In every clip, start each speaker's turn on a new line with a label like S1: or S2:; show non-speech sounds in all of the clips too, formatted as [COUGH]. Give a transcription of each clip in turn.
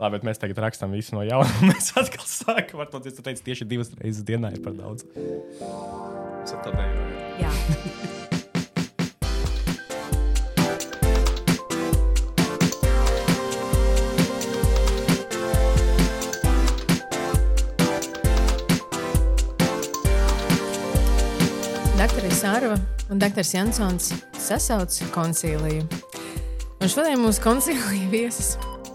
S1: Labi, bet mēs tagad rakstām visu no jauna. [LAUGHS] Mēs atkal sākam ar to, ka tu teici, tieši divas reizes dienā ir par daudz.
S2: Es atbildēju.
S3: Jā. Daktaris Sārva un Daktaris Jansons sasauc koncīliju. Un šodien mūsu koncīlija viesis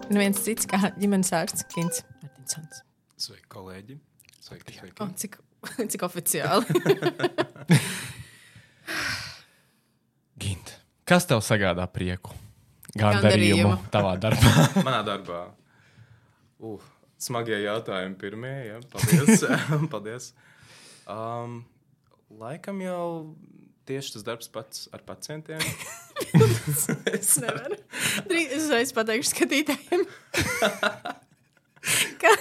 S3: ir viens cits kā ģimenes ārsts Kins Martinsons.
S2: Sveiki, kolēģi. Sveiki, sveiki.
S3: O, cik, [LAUGHS] cik oficiāli. [LAUGHS]
S1: Gint, kas tev sagādā prieku?
S3: Gandarījumu
S1: tavā darbā. [LAUGHS]
S2: Manā darbā. Uh, smagie jautājumi pirmie. Ja? Paldies. Paldies. Um, laikam jau tieši tas darbs pats ar pacientiem. [LAUGHS]
S3: Es nevaru. Drīz es uzreiz pateikšu skatītājiem. [LAUGHS] Kā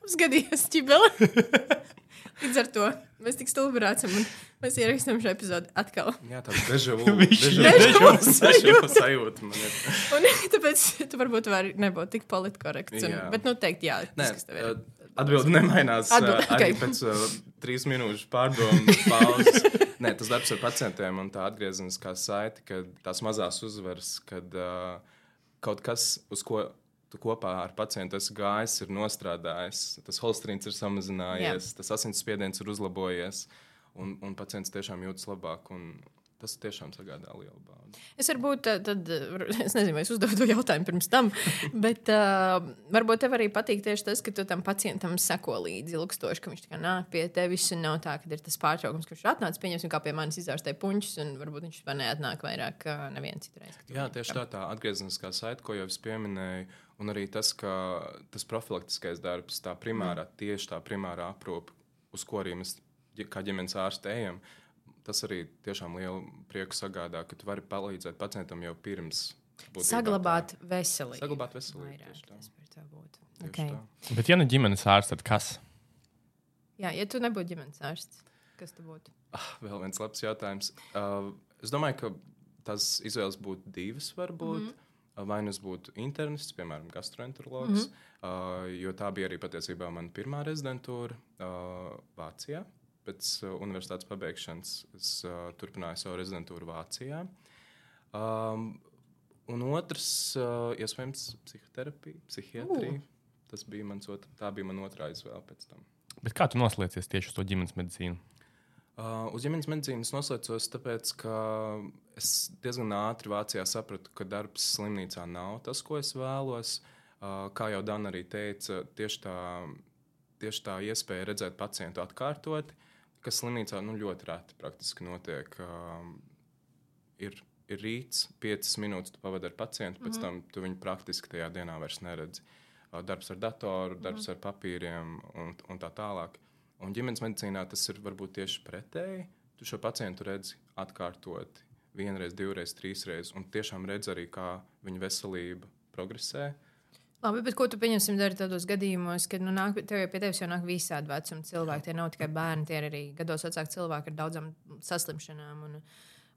S3: mums gadījās ķibele. Līdz ar to mēs tik stulbi braucam un mēs ierakstām šo epizodi atkal.
S2: Jā, tāds dežavu
S3: Dežavu
S2: dežavu sajūta. man ir.
S3: Un [LAUGHS] tāpēc tu varbūt vari nebūt tik politkorekts. Un, bet, nu, teikt, jā,
S2: Nē,
S3: tas, kas tev ir.
S2: atbildi nemainās. Atbildi, arī
S3: ok.
S2: pēc uh, trīs minūšu pārdomu [LAUGHS] pauzes. Nē, tas darbs ar pacientiem un tā atgriezeniskā saite, kad tās mazās uzvaras, kad uh, kaut kas, uz ko tu kopā ar pacientu esi gājis, ir nostrādājis, tas holstrīns ir samazinājies, Jā. tas asinsspiediens ir uzlabojies, un, un pacients tiešām jūtas labāk. un Tas tiešām sagādā lielu baudu.
S3: Es varbūt tad, tad, es nezinu, vai es uzdevu to jautājumu pirms tam, [LAUGHS] bet uh, varbūt tev arī patīk tieši tas, ka tu tam pacientam seko līdzi ilgstoši, ka viņš nāk pie tevis un nav tā, ka ir tas pārtraukums, ir atnācis, pieņemsim, kā pie manis izārstē puņus, un varbūt viņš vispār neatnāk vairāk kā nevienu citu reizi.
S2: Jā, tieši tā, tā atgriezeniskā saite, ko jau es pieminēju, un arī tas, ka tas profilaktiskais darbs, tā primārā, mm. tieši tā primārā aprūpe, uz ko arī mēs kā ģimenes ārsti ejam, tas arī tiešām lielu prieku sagādā, ka tu vari palīdzēt pacientam jau pirms.
S3: Saglabāt
S2: tā.
S3: veselību.
S2: Saglabāt veselību,
S3: Vairāk tas par to būtu. Okay.
S2: tā.
S1: Bet, ja ne ģimenes ārsts, tad kas?
S3: Jā, ja tu nebūtu ģimenes ārsts, kas tu būtu?
S2: Ah, vēl viens labs jautājums. Uh, es domāju, ka tās izvēles būtu divas, varbūt. Mm -hmm. Vai nu es būtu internists, piemēram, gastroenterologs, mm -hmm. uh, jo tā bija arī patiesībā mana pirmā rezidentūra uh, Vācijā. Pēc uh, universitātes pabeigšanas es uh, turpināju savu rezidentūru Vācijā. Um, un otrs, uh, iespējams, psihoterapija, psihiatrija. Uh. Tas bija mans otrs, tā bija mana otrā izvēle pēc tam.
S1: Bet kā tu noslēdzies tieši uz to ģimenes medicīnu?
S2: Uh, uz ģimenes medicīnas noslēdzos, tāpēc, ka es diezgan ātri Vācijā sapratu, ka darbs slimnīcā nav tas, ko es vēlos. Uh, kā jau Dana arī teica, tieši tā, tieši tā iespēja redzēt pacientu atkārtoti, kas slimnīcā nu, ļoti reti praktiski notiek. Uh, ir, ir rīts, piecas minūtes tu pavadi ar pacientu, pēc mm -hmm. tam tu viņu praktiski tajā dienā vairs neredzi. Uh, darbs ar datoru, darbs mm -hmm. ar papīriem un, un tā tālāk. Un ģimenes medicīnā tas ir varbūt tieši pretēji. Tu šo pacientu redzi atkārtoti vienreiz, divreiz, trīsreiz, un tiešām redz arī, kā viņa veselība progresē.
S3: Labi, bet ko tu pieņemsim dari tādos gadījumos, kad nu, nāk, tev, pie tevis jau nāk visādi vecuma cilvēki? Tie nav tikai bērni, tie ir arī gados vecāki cilvēki ar daudzām saslimšanām. Un,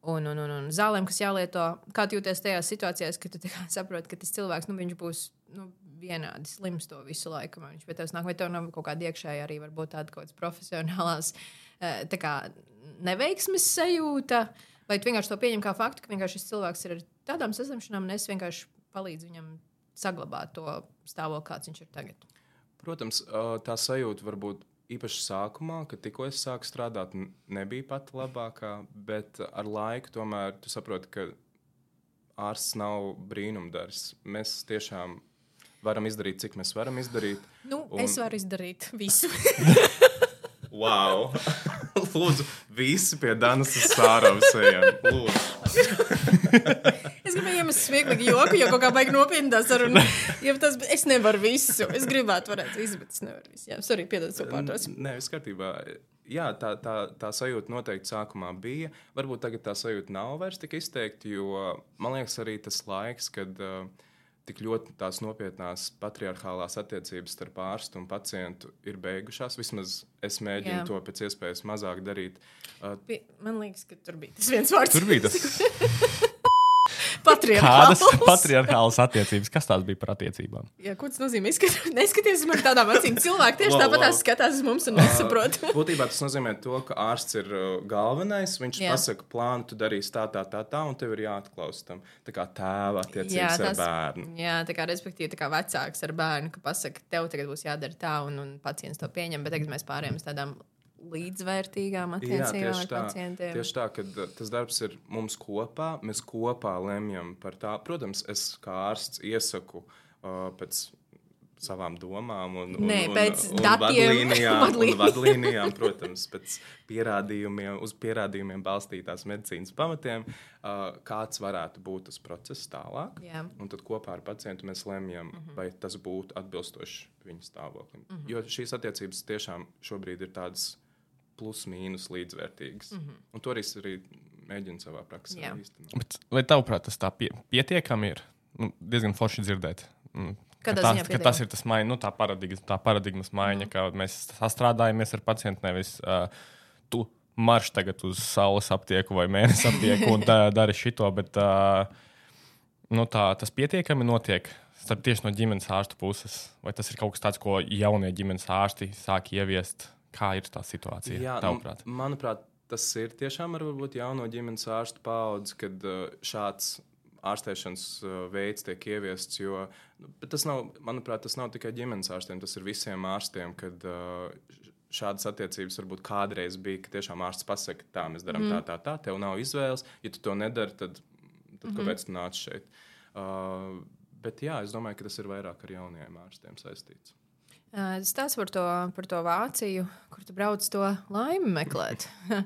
S3: Un, un, un, un zālēm, kas jālieto, kā jūties tajās situācijās, kad tu saproti, ka tas cilvēks nu, būs nu, vienādi slims to visu laiku. Viņš pie tevis nāk, vai tev nav kaut kāda iekšēja arī tāda kaut kādas profesionālās eh, kā neveiksmes sajūta, vai tu vienkārši to pieņem kā faktu, ka šis cilvēks ir ar tādām saslimšanām, un es vienkārši palīdzu viņam saglabāt to stāvokli, kāds viņš ir tagad.
S2: Protams, tā sajūta varbūt īpaši sākumā, kad tikko es sāku strādāt, nebija pati labākā, bet ar laiku tomēr tu saproti, ka ārsts nav brīnumdars. Mēs tiešām varam izdarīt, cik mēs varam izdarīt.
S3: Nu,
S2: un...
S3: Es varu izdarīt visu. [LAUGHS]
S2: Wow! [LAUGHS] Lūdzu, visi pie Danas Sāravas ejam. Lūdzu. [LAUGHS]
S3: iemest smieklīgu joku, jo kaut kā baigi nopietni tā saruna. Ja tas, es nevaru visu. Es gribētu, varētu visu, bet es nevaru visu. Jā, sorry, piedod savu pārtrauc.
S2: Nē, viss kārtībā. Jā, tā, tā, tā sajūta noteikti sākumā bija. Varbūt tagad tā sajūta nav vairs tik izteikta, jo man liekas, arī tas laiks, kad uh, tik ļoti tās nopietnās patriarchālās attiecības starp ārstu un pacientu ir beigušās. Vismaz es mēģinu
S3: Jā.
S2: To pēc iespējas mazāk darīt. Uh,
S3: Man liekas, ka tur bija tas viens vārds.
S1: Tur bija tas. [LAUGHS]
S3: Pat patriarchāls.
S1: Kādas [LAUGHS] patriarchālas attiecības? Kas tās bija par attiecībām?
S3: Jā, ko tas nozīmē? Izskat... [LAUGHS] Neskaties man tādām acīm. Cilvēki tieši tāpat skatās uz mums un nesaprot. [LAUGHS]
S2: Būtībā tas nozīmē, to, ka ārsts ir uh, galvenais. Viņš
S3: Jā.
S2: Pasaka, plānu, tu darīsi tā, tā, tā, tā, un tev ir jāatklausa tam. Tā kā tēva attiecības
S3: Jā,
S2: ar
S3: tas-
S2: bērnu.
S3: Jā, tā kā respektīvi, tā kā vecāks ar bērnu, ka pasaka, tev tagad būs jādara tā, un, un pacients to pieņem, bet tagad mēs pārējām uz tādām līdzvērtīgām attiecībām ar pacientiem.
S2: Tieši tā, ka uh, tas darbs ir mums kopā. Mēs kopā lemjam par tā. Protams, es kā ārsts iesaku uh, pēc savām domām, un, un,
S3: Nē,
S2: un,
S3: pēc
S2: un
S3: datiem,
S2: vadlīnijām,
S3: vadlīnijām.
S2: un vadlīnijām, protams, pēc pierādījumiem, uz pierādījumiem balstītās medicīnas pamatiem, uh, kāds varētu būt tas process tālāk.
S3: Jā.
S2: Un tad kopā ar pacientu mēs lemjam, mm -hmm. vai tas būtu atbilstoši viņa stāvoklim. Mm -hmm. Jo šīs attiecības tiešām šobrīd ir tādas plus-mínus līdzvērtīgas. Mm -hmm. Un to arī es arī mēģinu savā praksē
S3: Jā.
S2: īstenot.
S1: Bet, vai tavuprāt, tas tā pie, pietiekami ir? Nu, diezgan forši dzirdēt. Mm, ka
S3: Kādā
S1: tas, ka tas ir tas maiņa, nu, tā, paradigmas, tā paradigmas maiņa, ka mēs sastrādājamies ar pacientu. Nevis uh, tu marš tagad uz saules aptieku vai mēnesi aptieku un tā, [LAUGHS] dari šito, bet uh, nu, tā, tas pietiekami notiek. Starp tieši no ģimenes ārsta puses. Vai tas ir kaut kas tāds, ko jaunie ģimenes ārsti sāk ieviest? Kā ir tā situācija?
S2: Jā, nu,
S1: tavuprāt?
S2: manuprāt, tas ir tiešām ar varbūt jauno ģimenes ārstu paudzi, kad uh, šāds ārstēšanas uh, veids tiek ieviests. Jo, nu, bet tas nav, manuprāt, tas nav tikai ģimenes ārstiem, tas ir visiem ārstiem. Kad, uh, Šādas attiecības varbūt kādreiz bija, ka tiešām ārsts pasakā, tā mēs darām mm. tā, tā, tā, tev nav izvēles. Ja tu to nedari, tad, tad mm -hmm. kāpēc tu nāc šeit? Uh, bet jā, es domāju, ka tas ir vairāk ar jauniem ārstiem saistīts.
S3: Stāsts par to, par to Vāciju, kur tu brauc to laimi meklēt. [LAUGHS]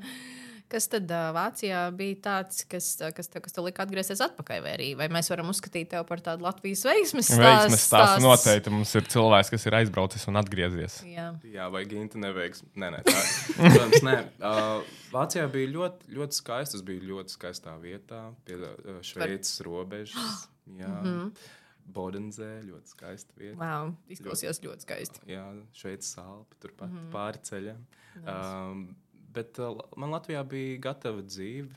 S3: Kas tad ā, Vācijā bija tāds, kas, ā, kas, tev, kas tev lika atgriezties atpakaļ? Vai, arī, vai mēs varam uzskatīt tevi par tādu Latvijas veiksmes stāstu?
S1: Veiksmes stāsts noteikti. Mums ir cilvēks, kas ir aizbraucis un atgriezies.
S3: Jā.
S2: Jā, vai Ginta neveiks. Nē, nē, tā protams, nē. Uh, Vācijā bija ļoti, ļoti skaisti. Tas bija ļoti skaistā vietā, pie Šveices robežas. Jā, mm -hmm. Bodenzē, ļoti skaista vieta.
S3: Wow, izklausījās ļoti skaisti.
S2: Jā, Šveices alpa, turpat mm -hmm. pāri ceļam. Um, bet uh, man Latvijā bija gatava dzīve.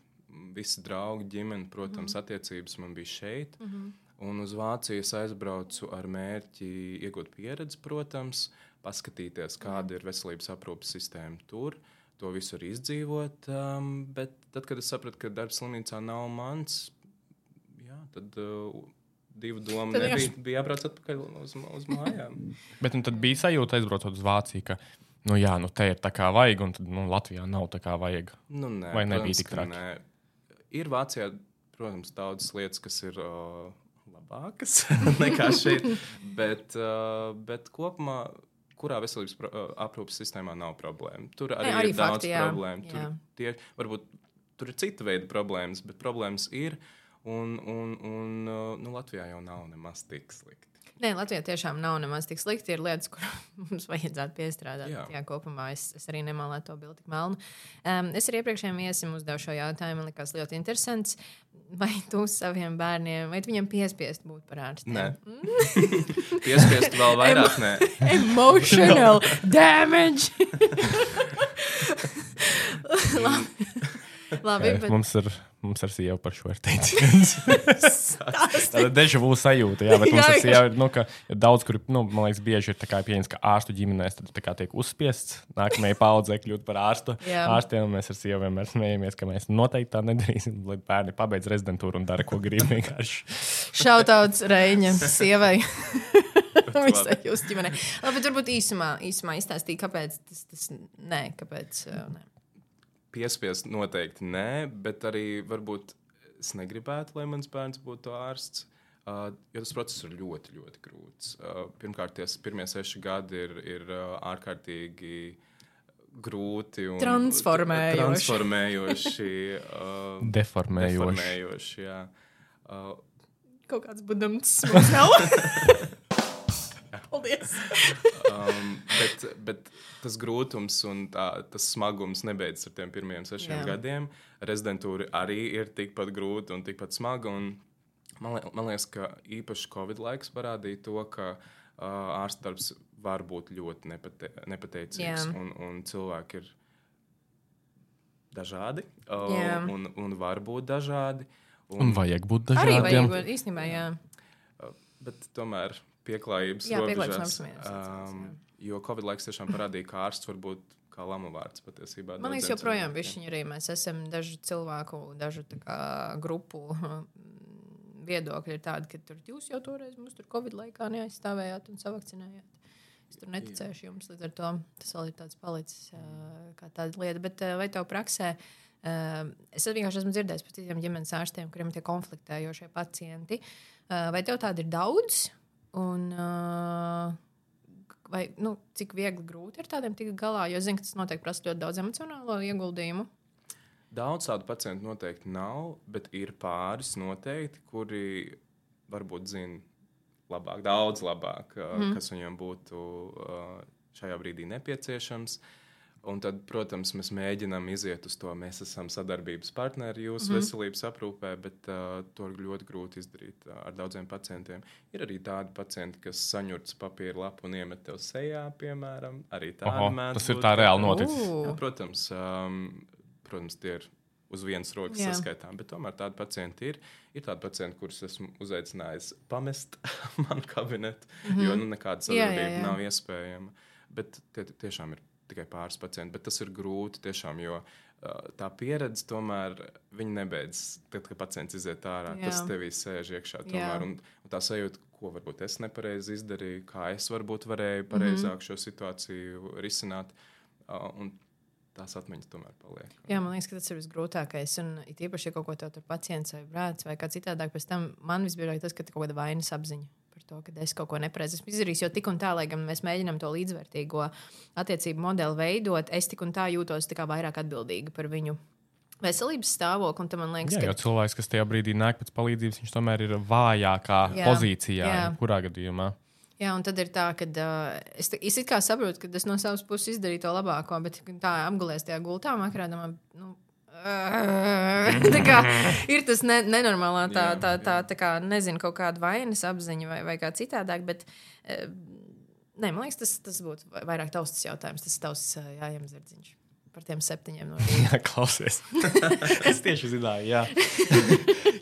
S2: Visi draugi, ģimene, protams, mm -hmm. attiecības man bija šeit. Mm -hmm. Un uz Vāciju es aizbraucu ar mērķi iegūt pieredzi, protams, paskatīties, kāda ir veselības aprūpes sistēma tur, to visu arī izdzīvot. Um, bet tad, kad es sapratu, ka darbs slimnīcā nav mans, jā, tad uh, divu domu
S3: Tad
S2: nebija.
S3: vienkārši-
S2: Bija jābrauc atpakaļ uz, uz mājām. [LAUGHS]
S1: Bet nu, tad bija sajūta, aizbraucot uz Vāciju, ka, nu, jā, nu, te ir tā kā vajag, un tad, nu, Latvijā nav tā kā vajag.
S2: Nu, nē,
S1: Vai nebija
S2: protams,
S1: tik traki?
S2: nē. Ir Vācijā, protams, daudzas lietas, kas ir uh, labākas [LAUGHS] nekā šeit. Bet, uh, bet kopumā, kurā veselības pro- uh, aprūpes sistēmā nav problēma? Tur arī,
S3: arī
S2: ir daudz
S3: fakti, jā.
S2: problēmu. Tur,
S3: Jā.
S2: tie, varbūt tur ir cita veida problēmas, bet problēmas ir. Un, un, un uh, nu, Latvijā jau nav nemaz tik slikti.
S3: Nē, Latvijā tiešām nav nemaz tik slikti. Ir lietas, kur [LAUGHS] mums vajadzētu piestrādāt. Jā,
S2: Jā.
S3: kopumā es, es arī nemālēju to bildi tik melnu. Um, es arī iepriekšējiem viesim uzdevu šo jautājumu. Man liekas, ļoti interesants. Vai tu saviem bērniem, vai viņam piespiest būt par ārstiem?
S2: Nē, [LAUGHS] piespiest vēl vairāk. Nē.
S3: Emotional [LAUGHS] damage. Labi. Bet
S1: Mums ir, mums ar sievu par šo ir teiciens. [LAUGHS] Tāda deja vu sajūta, jā, bet mums
S3: Jā,
S1: ar
S3: jā.
S1: sievu ir, nu, ka ir daudz, kur, nu, man liekas, bieži ir tā kā pieņems, ka ārstu ģimenēs tad kā tiek uzspiests nākamajai paudzei kļūt par ārstu.
S3: Jā.
S1: Ārstiem mēs ar sievu vienmēr smējamies, ka mēs noteikti tā nedarīsim, lai bērni pabeidz rezidentūru un dara, ko grib vienkārši.
S3: šautauts Reņa [LAUGHS] sievai. Visai jūsu ģimenei. Labi, bet varbūt īsumā, īsumā izstāstīt, kāpēc tas, tas nē, kāpēc. uh, Nē.
S2: Piespiest noteikti nē, bet arī varbūt es negribētu, lai mans bērns būtu ārsts. Uh, jo tas process ir ļoti, ļoti grūts. Uh, pirmkārt, tie pirmie seši gadi ir, ir uh, ārkārtīgi grūti un
S3: Transformējoši.
S2: transformējoši, uh, [LAUGHS]
S1: Deformējoši.
S2: deformējoši jā. uh,
S3: Kaut kāds budams mums nav. [LAUGHS] Paldies. [LAUGHS]
S2: Um, bet, bet tas grūtums un tā, tas smagums nebeidzas ar tiem pirmiem sešiem
S3: Jā.
S2: Gadiem. Rezidentūra arī ir tikpat grūta un tikpat smaga. Un man, li- man liekas, ka īpaši Covid laiks parādīja to, ka uh, ārsta darbs var būt ļoti nepate, nepateicīgs. Un, un cilvēki ir dažādi uh,
S3: Jā.
S2: un, un var būt dažādi.
S1: Un vajag būt
S3: Arī
S1: dažādiem.
S3: vajag, īstenībā, jā.
S2: Bet tomēr pieklājības
S3: Jā, pieklājības
S2: robežās,
S3: vienas
S2: um, Jo Covid laiks tiešām parādīja, ka ārsts var būt kā lama vārds patiesībā.
S3: Man liekas, joprojām bija arī mēs esam dažu cilvēku, dažu kā, grupu viedokļi ir tādi, ka tur jūs jau toreiz mums tur Covid laikā neaizstāvējāt un savakcinējāt. Es tur neticēšu jums, līdz ar to tas vēl ir tāds palicis kā tāda lieta. Bet vai tev praksē, es vienkārši esmu dzirdējis par citiem ģimenes ārstiem, kuriem ir tie konfliktējošie pacienti. Vai tev tādi ir daudz? Un, ā, vai, nu, cik viegli, grūti ir tādiem tikt galā? Jo zinu, ka tas noteikti prasa ļoti daudz emocionālo ieguldījumu.
S2: Daudz tādu pacientu noteikti nav, bet ir pāris noteikti, kuri varbūt zina labāk, daudz labāk, mm. Kas viņam būtu uh, šajā brīdī nepieciešams. Un tad, protams, mēs mēģinām iziet uz to. Mēs esam sadarbības partneri jūsu mm
S3: Mhm.
S2: -hmm. veselības aprūpē, bet uh, to ir ļoti grūti izdarīt uh, ar daudziem pacientiem. Ir arī tādi pacienti, kas saņurts papīra lapu un iemet tev sejā, piemēram. Arī tādi mēdz
S1: tas ir tā reāli noticis.
S2: Jā, protams, um, protams, tie ir uz vienas rokas
S3: Jā.
S2: saskaitām, bet tomēr tādi pacienti ir. Ir tādi pacienti, kurus esmu uzaicinājis pamest [LAUGHS] manu kabinetu, mm -hmm. jo nu, nekāda
S3: Mhm. Jā, jā,
S2: sadarbība
S3: jā.
S2: nav iespējama. Bet tie tie tiešām ir tikai pāris pacienti, bet tas ir grūti tiešām, jo tā pieredze tomēr viņa nebeidz. Tad, kad pacients iziet ārā,
S3: Jā.
S2: tas tevī sēž iekšā. Tomēr, un, un tā sajūta, ko varbūt es nepareizi izdarīju, kā es varbūt varēju pareizāk
S3: Mhm.
S2: šo situāciju risināt. Un tās atmiņas tomēr paliek.
S3: Jā, man liekas, ka tas ir visgrūtākais. Un it īpaši, ja kaut ko tādu pacients vai brālis vai kā citādāk, pēc tam man visbiežāk tas, ka ir kaut kāda vainas apziņa par to, ka es kaut ko nepareizi esmu izdarījis. Jo tik un tā, lai gan mēs mēģinām to līdzvērtīgo attiecību modeli veidot, es tik un tā jūtos tā vairāk atbildīga par viņu veselības stāvokli. Un man liekas,
S1: Jā,
S3: ka
S1: cilvēks, kas tajā brīdī nāk pēc palīdzības, viņš tomēr ir vājākā
S3: Jā,
S1: pozīcijā,
S3: jā.
S1: kurā gadījumā.
S3: Jā, un tad ir tā, ka uh, es, es kā saprotu, ka es no savas puses izdarīju to labāko, bet tā apgulēs tajā gultā, makrā, domāju, nu, [LAUGHS] kā [LAUGHS] ir tas ne, nenormālā, tā,
S2: Jā,
S3: tā, tā, tā kā, nezinu, kaut kāda vainas apziņa vai, vai kā citādāk, bet, uh, nē, man liekas, tas, tas būtu vai- vairāk tavs tas jautājums, tas ir tavs uh, jājams zirdziņš par tiem septiņiem no rīta. [LAUGHS]
S1: Jā, klausies. es tieši zināju, jā.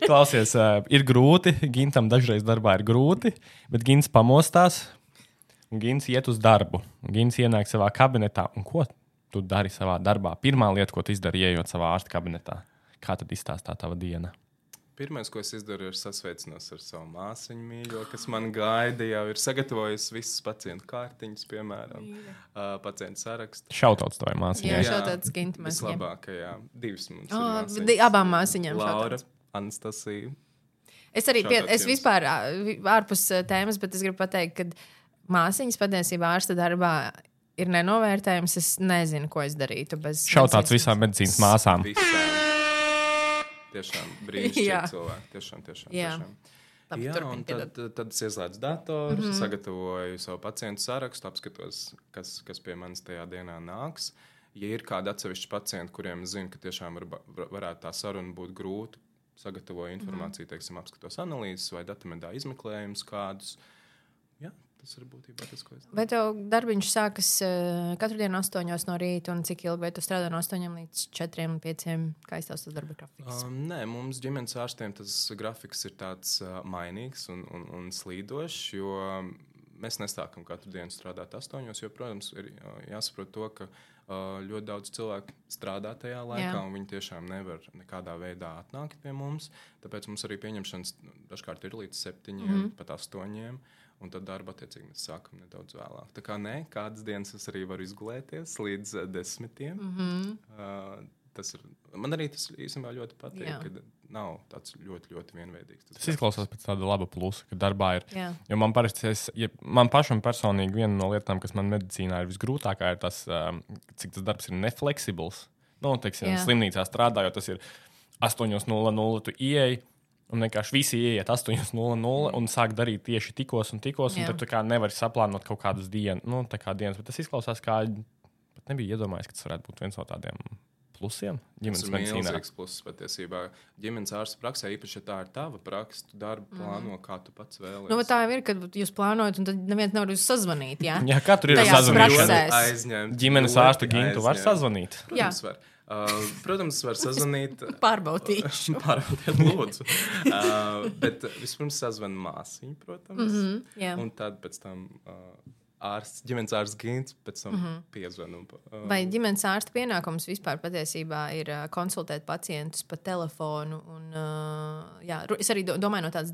S1: klausies, uh, ir grūti. Gintam dažreiz darbā ir grūti, bet Gins pamostās. un Gins iet uz darbu. un Gins ienāk savā kabinetā. Un ko tu dari savā darbā? Pirmā lieta, ko tu izdari, ieejot savā ārsta kabinetā. Kā tad izstāstā tava diena?
S2: Pirmais, ko es izdarīju, ir sasveicinos ar savu māsiņu mīļo, kas man gaida, jau ir sagatavojusi visas pacientu kārtiņas, piemēram, uh, pacientu sarakstu.
S1: Šautauts tavai māsīņai.
S3: Jā, šāds ginta māsiņai.
S2: Vislabākajā. Divas mums. ir
S3: Oh,
S2: māsiņas.
S3: di- abām māsiņām
S2: Laura,
S3: šautauts.
S2: Anastasija.
S3: Es arī pie,
S2: Šautauts
S3: es vispār ārpus tēmas, bet es gribu pateikt, ka māsīņas patiesībā ārsta darbā ir nenovērtējums. Es nezinu, ko es darītu bez medicīnas-
S1: visām medicīnas māsām.
S2: Visām. Tiešām [LAUGHS] brīnišķīgi cilvēki. Tiešām, tiešām.
S3: Jā.
S2: tiešām.
S3: Labi,
S2: Jā, un
S3: piedod.
S2: tad, tad es ieslēdzu datoru, mm. -hmm. sagatavoju savu pacientu sarakstu, apskatos, kas, kas pie manis tajā dienā nāks. Ja ir kādi atsevišķi pacienti, kuriem zinu, ka tiešām var, var- varētu tā saruna būt grūta, sagatavoju informāciju, mm -hmm. teiksim, apskatos analīzes vai datamentā izmeklējumus kādus. Jā, tas ir būtībā tas, ko es
S3: Vai tev darbiņš sākas uh, katru dienu 8 no rīta, un cik ilgi tu strādā no 8 līdz 4, 5? Kā izstāsta tas darba grafiks?
S2: Um, nē, mums ģimenes ārstiem tas grafiks ir tāds uh, mainīgs un, un, un slīdošs, jo mēs nesākam katru dienu strādāt astoņos. Jo, protams, ir uh, jāsaprot to, ka uh, ļoti daudz cilvēku strādā tajā laikā,
S3: Jā.
S2: un viņi tiešām nevar nekādā veidā atnākt pie mums. Tāpēc mums arī pieņemšanas dažkārt ir līdz septiņiem, mm -hmm. pat astoņiem. Un tad darba attiecīgi mēs sākam nedaudz vēlāk. Tā kā nē, kādas dienas es arī varu izgulēties līdz uh, desmitiem. Mm -hmm. uh, tas ir, man arī tas īstenībā ļoti patīk,
S3: Jā.
S2: ka nav tāds ļoti, ļoti vienveidīgs. Tas
S1: Tas izklausās pēc tāda laba plusa, ka darbā ir.
S3: Jā.
S1: Jo man parasti, es, ja man pašam personīgi viena no lietām, kas man medicīnā ir visgrūtākā, ir tas, um, cik tas darbs ir nefleksibls. Nu, teiksim,
S3: Jā.
S1: slimnīcā strādājot, tas ir 8.00 tu ieej. Un vienkārši visi ieiet 8.00 un sāk darīt tieši tikos un tikos. Un
S3: Jā.
S1: tad tu kā nevari saplānot kaut kādas dienas, nu, tā kā dienas. Bet tas izklausās kā. Pat nebija iedomājies, ka tas varētu būt viens no tādiem plusiem
S2: Tas
S1: ģimenes
S2: ir
S1: medicīnā.
S2: milzīgs pluss patiesībā. Ģimenes ārsta praksē, īpaši, ja tā ir tava praksa, tu darbu plāno, kā tu pats vēlēsies.
S3: Nu, bet tā jau ir, kad jūs plānojat, un tad neviens nevar jūs sazvanīt. Jā, [LAUGHS]
S1: Jā, katru ir
S2: aizņemt.
S1: Ģimenes ārstu gintu var sazvanīt.
S2: Protams, var. Uh, protams, var sazvanīt.
S3: Pārbaudīšu. [LAUGHS]
S2: Pārbaudiet, lūdzu. Uh, bet vispirms sazvanīt māsiņu, protams. Mm -hmm,
S3: jā.
S2: un tad pēc tam uh, ārsts, ģimenes ārsts Gins, pēc tam mm -hmm. piezvanīt. Uh,
S3: Vai ģimenes ārsta pienākums vispār patiesībā ir uh, konsultēt pacientus pa telefonu? Un, uh, jā, es arī do- domāju no tādas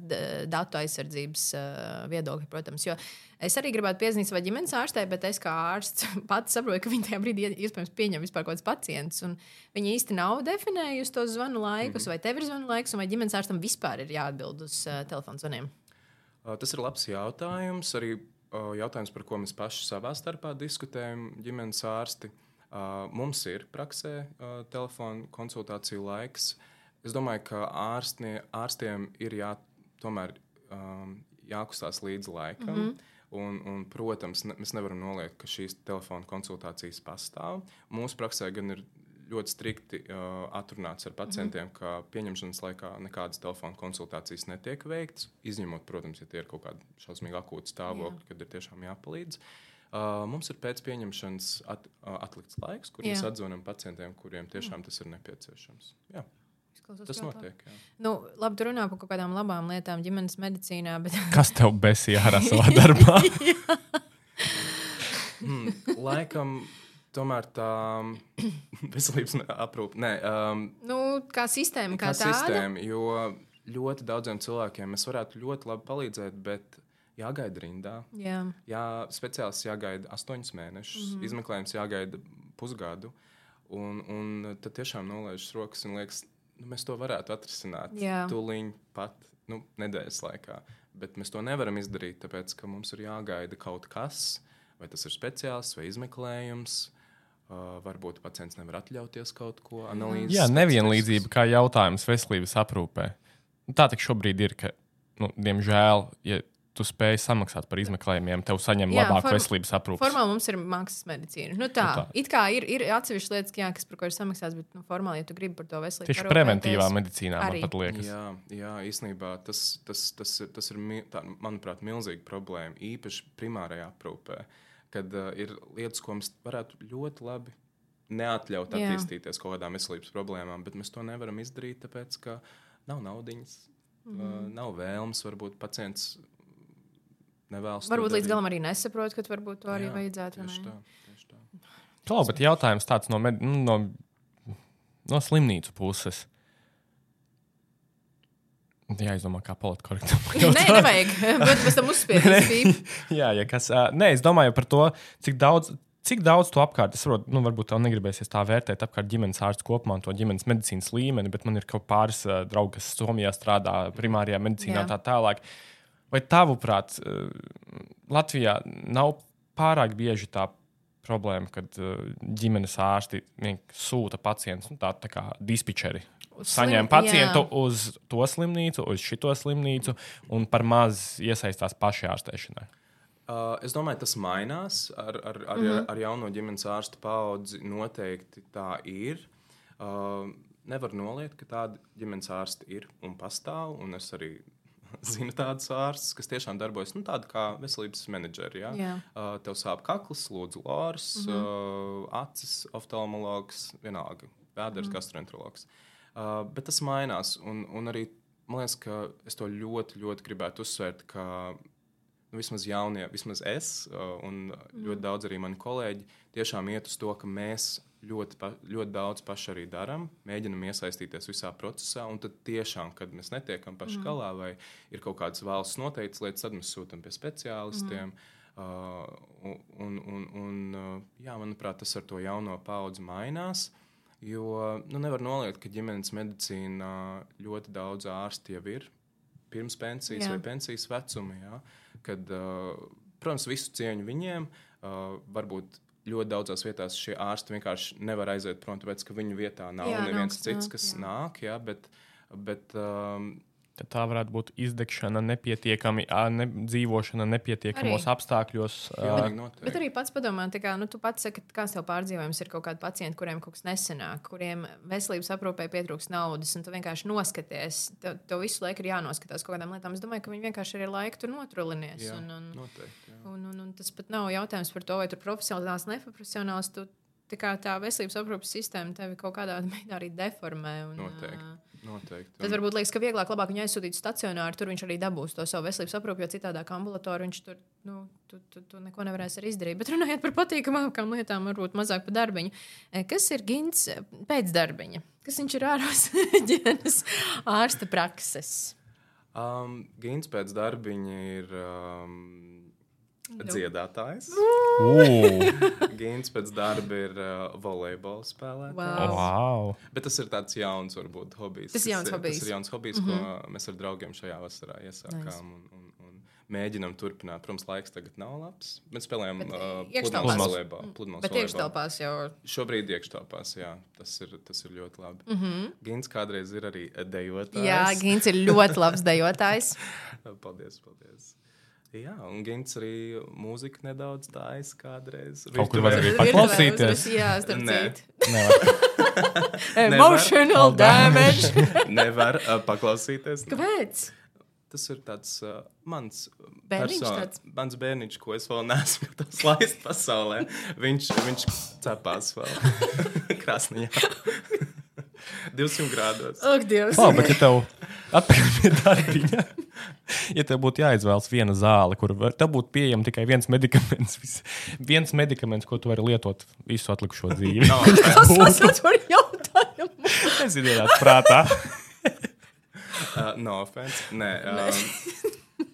S3: datu aizsardzības uh, viedokļa, protams. Jo es arī gribētu piezīmēt savai ģimenes ārstei, bet es kā ārsts [LAUGHS] pats saprotu, ka viņi tajā brīdī ie- iespējams pieņem vispār kaut kādus pacientus. un Viņi īsti nav definējuši tos zvanu laikus, mm -hmm. vai tev ir zvanu laiks, un vai ģimenes ārstam vispār ir jāatbild uz uh, telefonu zvaniem.
S2: Uh, Tas ir labs jautājums. Arī jautājums, par ko mēs paši savā starpā diskutējam, ģimenes ārsti. Mums ir praksē telefona konsultāciju laiks. Es domāju, ka ārstnie, ārstiem ir jā, tomēr jākustās līdz laikam. Mm -hmm. Un, un, protams, ne, mēs nevaram noliegt, ka šīs telefona konsultācijas pastāv. Mūsu praksē gan ir ļoti strikti uh, atrunāts ar pacientiem, mm -hmm. ka pieņemšanas laikā nekādas telefona konsultācijas netiek veiktas. Izņemot, protams, ja tie ir kaut kādi šausmīgi akūti stāvokļi, kad ir tiešām jāpalīdz. Uh, mums ir pēc pieņemšanas at, uh, atlikts laiks, kur mēs
S3: Jā.
S2: atzvanām pacientiem, kuriem tiešām tas ir nepieciešams. Jā,
S3: Izklausās
S2: tas notiek. Jā.
S3: Nu, labi, tu runā par kaut kādām labām lietām ģimenes medicīnā, bet [LAUGHS]
S1: Kas tev besī ārā savā darbā? [LAUGHS]
S2: Hmm, laikam, tomēr tā [CLEARS THROAT] veselības aprūpe. Nē, um,
S3: nu, kā sistēma, kā,
S2: kā
S3: tāda.
S2: sistēma, jo ļoti daudziem cilvēkiem mēs varētu ļoti labi palīdzēt, bet jāgaida rindā.
S3: Jā.
S2: Jā, speciālists jāgaida astoņus mēnešus, mm -hmm. izmeklējums jāgaida pusgadu. Un, un tad tiešām nolaižas rokas un liekas, nu, mēs to varētu atrisināt tūlīt pat nu, nedēļas laikā. Bet mēs to nevaram izdarīt, tāpēc ka mums ir jāgaida kaut kas, vai tas ir speciālists vai izmeklējums. Uh, varbūt pacients nevar atļauties kaut ko analīzēt.
S1: Jā, nevienlīdzība kā jautājums veselības aprūpē. Nu, Tā tik šobrīd ir, ka, nu, diemžēl, ja tu spēj samaksāt par izmeklējumiem, tev saņem
S3: Jā,
S1: labāku
S3: form-
S1: veselības aprūpi.
S3: Formāli mums ir maksas medicīna. Nu, tā,
S1: Nu, tā.
S3: It kā ir, ir atsevišķas lietas, jā, kas, par ko ir samaksāts, bet nu, formāli, ja tu gribi par to veselību
S1: Tieši preventīvā medicīnā man
S3: arī.
S1: pat liekas.
S2: Jā, jā īstenībā tas, tas, tas, ir- tas ir, tā, manuprāt, milzīga problēma. Īpaši primārajā aprūpē, kad uh, ir lietas, ko mēs varētu ļoti labi neatļaut
S3: Jā.
S2: attīstīties kaut kādām veselības problēmām, bet mēs to nevaram izdarīt, tāpēc ka nav naudiņas, mm -hmm. uh, nav vēlmes, varbūt pacients nevēlas.
S3: Varbūt līdz galam arī nesaprot, ka varbūt to arī
S2: Jā,
S3: vajadzētu.
S2: Tieši tā, tieši tā.
S1: Klau, bet jautājums tāds no, med, nu, no, no slimnīcu puses. Jā, izdomā, kā politkorektam. [LAUGHS]
S3: Nē, nevajag. Bet pēc tam uzspiežam. [LAUGHS] [LAUGHS]
S1: Jā, ja kas. ā, Nē, es domāju par to, cik daudz. Cik daudz to apkārt, es saprotu, nu, varbūt tev negribēsies tā vērtēt, apkārt ģimenes ārsts kopumā un to ģimenes medicīnas līmeni, bet man ir kaut pāris uh, draugi, kas Somijā strādā, primārajā medicīnā,
S3: Jā.
S1: tā tālāk. Vai tavuprāt, uh, Latvijā nav pārāk bieži tā problēma, kad uh, ģimenes ārsti sūta pacientus, nu, tā, tā kā dispečeri, saņem pacientu uz to slimnīcu, uz šito slimnīcu un par maz iesaistās pašā ārstēšanā.
S2: Uh, es domāju, tas mainās ar, ar, ar, mm -hmm. ar jauno ģimenes ārstu paudzi. Noteikti tā ir. Uh, nevar noliegt, ka tādi ģimenes ārsti ir un pastāv. Un es arī [LAUGHS] zinu tādus ārstus, kas tiešām darbojas nu, tādi kā veselības menedžeri. Ja?
S3: Jā.
S2: Uh, tev sāp kakls, lūdzu, lārs, mm -hmm. uh, acis, oftalmologs, vienalga, vēders, mm -hmm. gastroenterologs. Uh, bet tas mainās. Un, un arī man liekas, ka es to ļoti, ļoti gribētu uzsvērt. ka nu, vismaz jaunie, vismaz es uh, un ļoti daudz arī mani kolēģi tiešām iet uz to, ka mēs ļoti, pa, ļoti daudz paši arī darām, mēģinam iesaistīties visā procesā. Un tad tiešām, kad mēs netiekam paši mm. galā vai ir kaut kādas valsts noteiktas lietas, tad mēs sūtām pie speciālistiem. Mm. Uh, un, un, un, uh, jā, manuprāt, tas ar to jauno paudzi mainās. Jo nu, nevar noliegt, ka ģimenes medicīnā ļoti daudz ārstu jau ir pirms pensijas
S3: Jā.
S2: vai pensijas vecuma. Jā, kad, protams, visu cieņu viņiem. Varbūt ļoti daudzās vietās šie ārsti vienkārši nevar aiziet prom, tāpēc ka viņu vietā nav
S3: Jā,
S2: neviens
S3: kas
S2: cits,
S3: nāk,
S2: kas
S3: jā.
S2: nāk. Jā, bet, bet, um,
S1: Tad tā varētu būt izdegšana, nepietiekami, ā, ne, dzīvošana nepietiekamos
S3: Arī.
S1: apstākļos. ā,
S2: pilnīgi noteikti.
S3: Bet arī pats padomā, kā nu, tu pats saki, kāds tev pārdzīvojums ir kaut kādi pacienti, kuriem kaut kas nesenāk, kuriem veselības aprūpē pietrūks naudas, un tu vienkārši noskaties. Tev, tev visu laiku ir jānoskatās kaut kādām lietām. Es domāju, ka viņi vienkārši arī ar laiku tur notrulinies.
S2: Jā,
S3: Un, un,
S2: noteikti, jā.
S3: un, un, un tas pat nav jautājums par to, vai tu ir profesionāls, neprofesionāls. Tu tā, tā veselības aprūpes sistēma tevi kaut kādā [LAUGHS] veidā arī deformē. Un,
S2: Noteikti.
S3: ā,
S2: Noteikti.
S3: Tad varbūt liekas, ka vieglāk labāk viņu aizsūtīt stacionāri, tur viņš arī dabūs to savu veselības aprūpi, jo citādi ambulatorā viņš tur nu, tu, tu, tu neko nevarēs arī izdarīt. Bet runājot par patīkamākām lietām, varbūt mazāk par darbiņu. E, Kas ir gins pēc darbiņa? Kas viņš ir ārpus [LAUGHS] ģimenes ārsta prakses?
S2: Um, Gins pēc darbiņa ir um, dziedātājs.
S1: Ugh,
S2: Gins pēc darba ir uh, volejbola spēlētājs.
S3: Wow.
S1: wow.
S2: Bet tas ir tāds jauns, varbūt, hobijs.
S3: Tas ir jauns
S2: ir,
S3: hobijs.
S2: Tas ir jauns hobijs, mm -hmm. ko mēs ar draugiem šajā vasarā iesākām.
S3: Nice.
S2: Un, un, un mēģinām turpināt. Protams, laiks tagad nav labs. Mēs spēlējam
S3: Bet,
S2: uh,
S3: iekštelpās.
S2: pludmales volejbolu.
S3: iekštelpās jau.
S2: Šobrīd iekštelpās, jā, tas ir, tas ir ļoti labi. Mm
S3: Mhm.
S2: -hmm. Gins kādreiz ir arī dejotājs.
S3: Jā, Gins ir ļoti labs dejotājs. [LAUGHS]
S2: paldies, paldies. Jā, un Gins arī mūziku nedaudz tājas kādreiz.
S1: Kaut kur arī paklausīties.
S3: Jā, starp
S2: Nē.
S3: citu. [LAUGHS]
S1: Nevar.
S3: Emotional damage. [LAUGHS]
S2: Nevar uh, paklausīties.
S3: Kāpēc?
S2: Tas ir tāds uh, mans
S3: Bērniņš tāds?
S2: Mans bērniņš, ko es vēl [LAUGHS] neesmu gatavs laist pasaulē. Viņš, viņš cepās vēl krāsniņā. 200 grādos.
S3: Ak, Dievs.
S1: Labi, bet ja tev atpakaļ pie darbiņa, [LAUGHS] ja tev būtu jāizvēlas viena zāle, kur var, tev būtu pieejama tikai viens medikaments, vis, viens medikaments, ko tu vari lietot visu atlikušo dzīvi.
S2: No, [LAUGHS]
S3: Tas sasauc par jautājumu.
S1: Tas [LAUGHS] ir ienācis prātā.
S2: uh, no offense. Nē, um,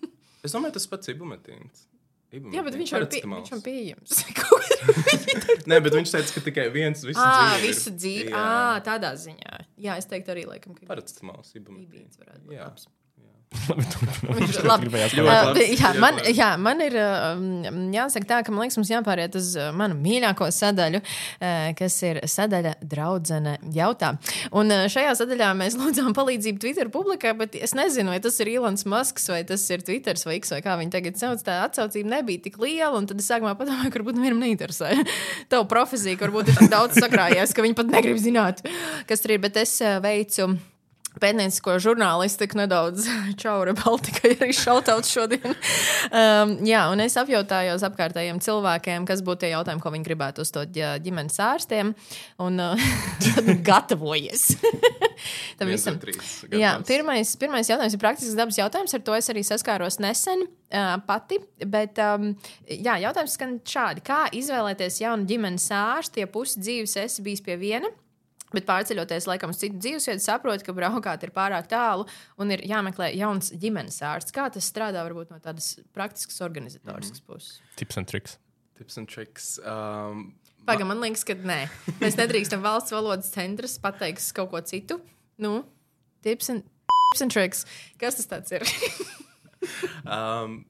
S2: es domāju, tas pats ibumetīns.
S3: Jā, bet viņš jau ir pie, viņš jau pieejams.
S2: Nē, bet viņš teica, ka tikai viens visu
S3: Ah,
S2: dzīvi. ir.
S3: visu dzīvi.
S2: Jā.
S3: Ah, tādā ziņā. Jā, es teiktu arī, laikam, ka
S2: Paracetamols, ibumetīns.
S3: Varētu būt
S1: Labi. [LAUGHS]
S3: Viņš- labi.
S2: labs,
S3: jā, man, jā, man ir uh, jāsaka tā, ka man liekas, mums jāpāriet uz uh, manu mīļāko sadaļu, uh, kas ir sadaļa draudzene jautā. Un uh, šajā sadaļā mēs [LAUGHS] lūdzām palīdzību Twitter publikai, bet es nezinu, vai tas ir Ilons Masks vai tas ir Twitter vai X vai kā viņi tagad sauc. Tā atsaucība nebija tik liela, un tad es sākumā padomāju, ka varbūt vienam neinteresē. [LAUGHS] Tavu profesiju, ka varbūt ir tik daudz sakrājies, ka viņi pat negrib zināt, kas tur ir, bet es veicu. Pētniecisko žurnālistiku nedaudz [LAUGHS] čaura Baltikai arī šautauts šodien. Um, jā, un es apjautājos apkārtējiem cilvēkiem, kas būtu tie jautājumi, ko viņi gribētu uzdot ģimenes ārstiem. Un uh, [LAUGHS] tad gatavojies. [LAUGHS] Tam visam. Jā, pirmais, pirmais jautājums ir praktisks dabas jautājums. Ar to es arī saskāros nesen uh, pati. Bet, um, jā, jautājums skan šādi. Kā izvēlēties jaunu ģimenes ārstu, ja pusi dzīves esi bijis pie viena? Bet pārceļoties laikam uz citu dzīvesvietu, saprotu, ka braukāt ir pārāk tālu un ir jāmeklē jauns ģimenes ārsts. Kā tas strādā varbūt no tādas praktiskas, organizatoriskas puses?
S1: Tips and tricks.
S2: Tips and tricks. Um,
S3: Pagaidām, man liekas, ka nē. Mēs nedrīkstam valsts valodas centrs pateikt kaut ko citu. Nu, tips and, tips and tricks. Kas tas ir? [LAUGHS]
S2: um,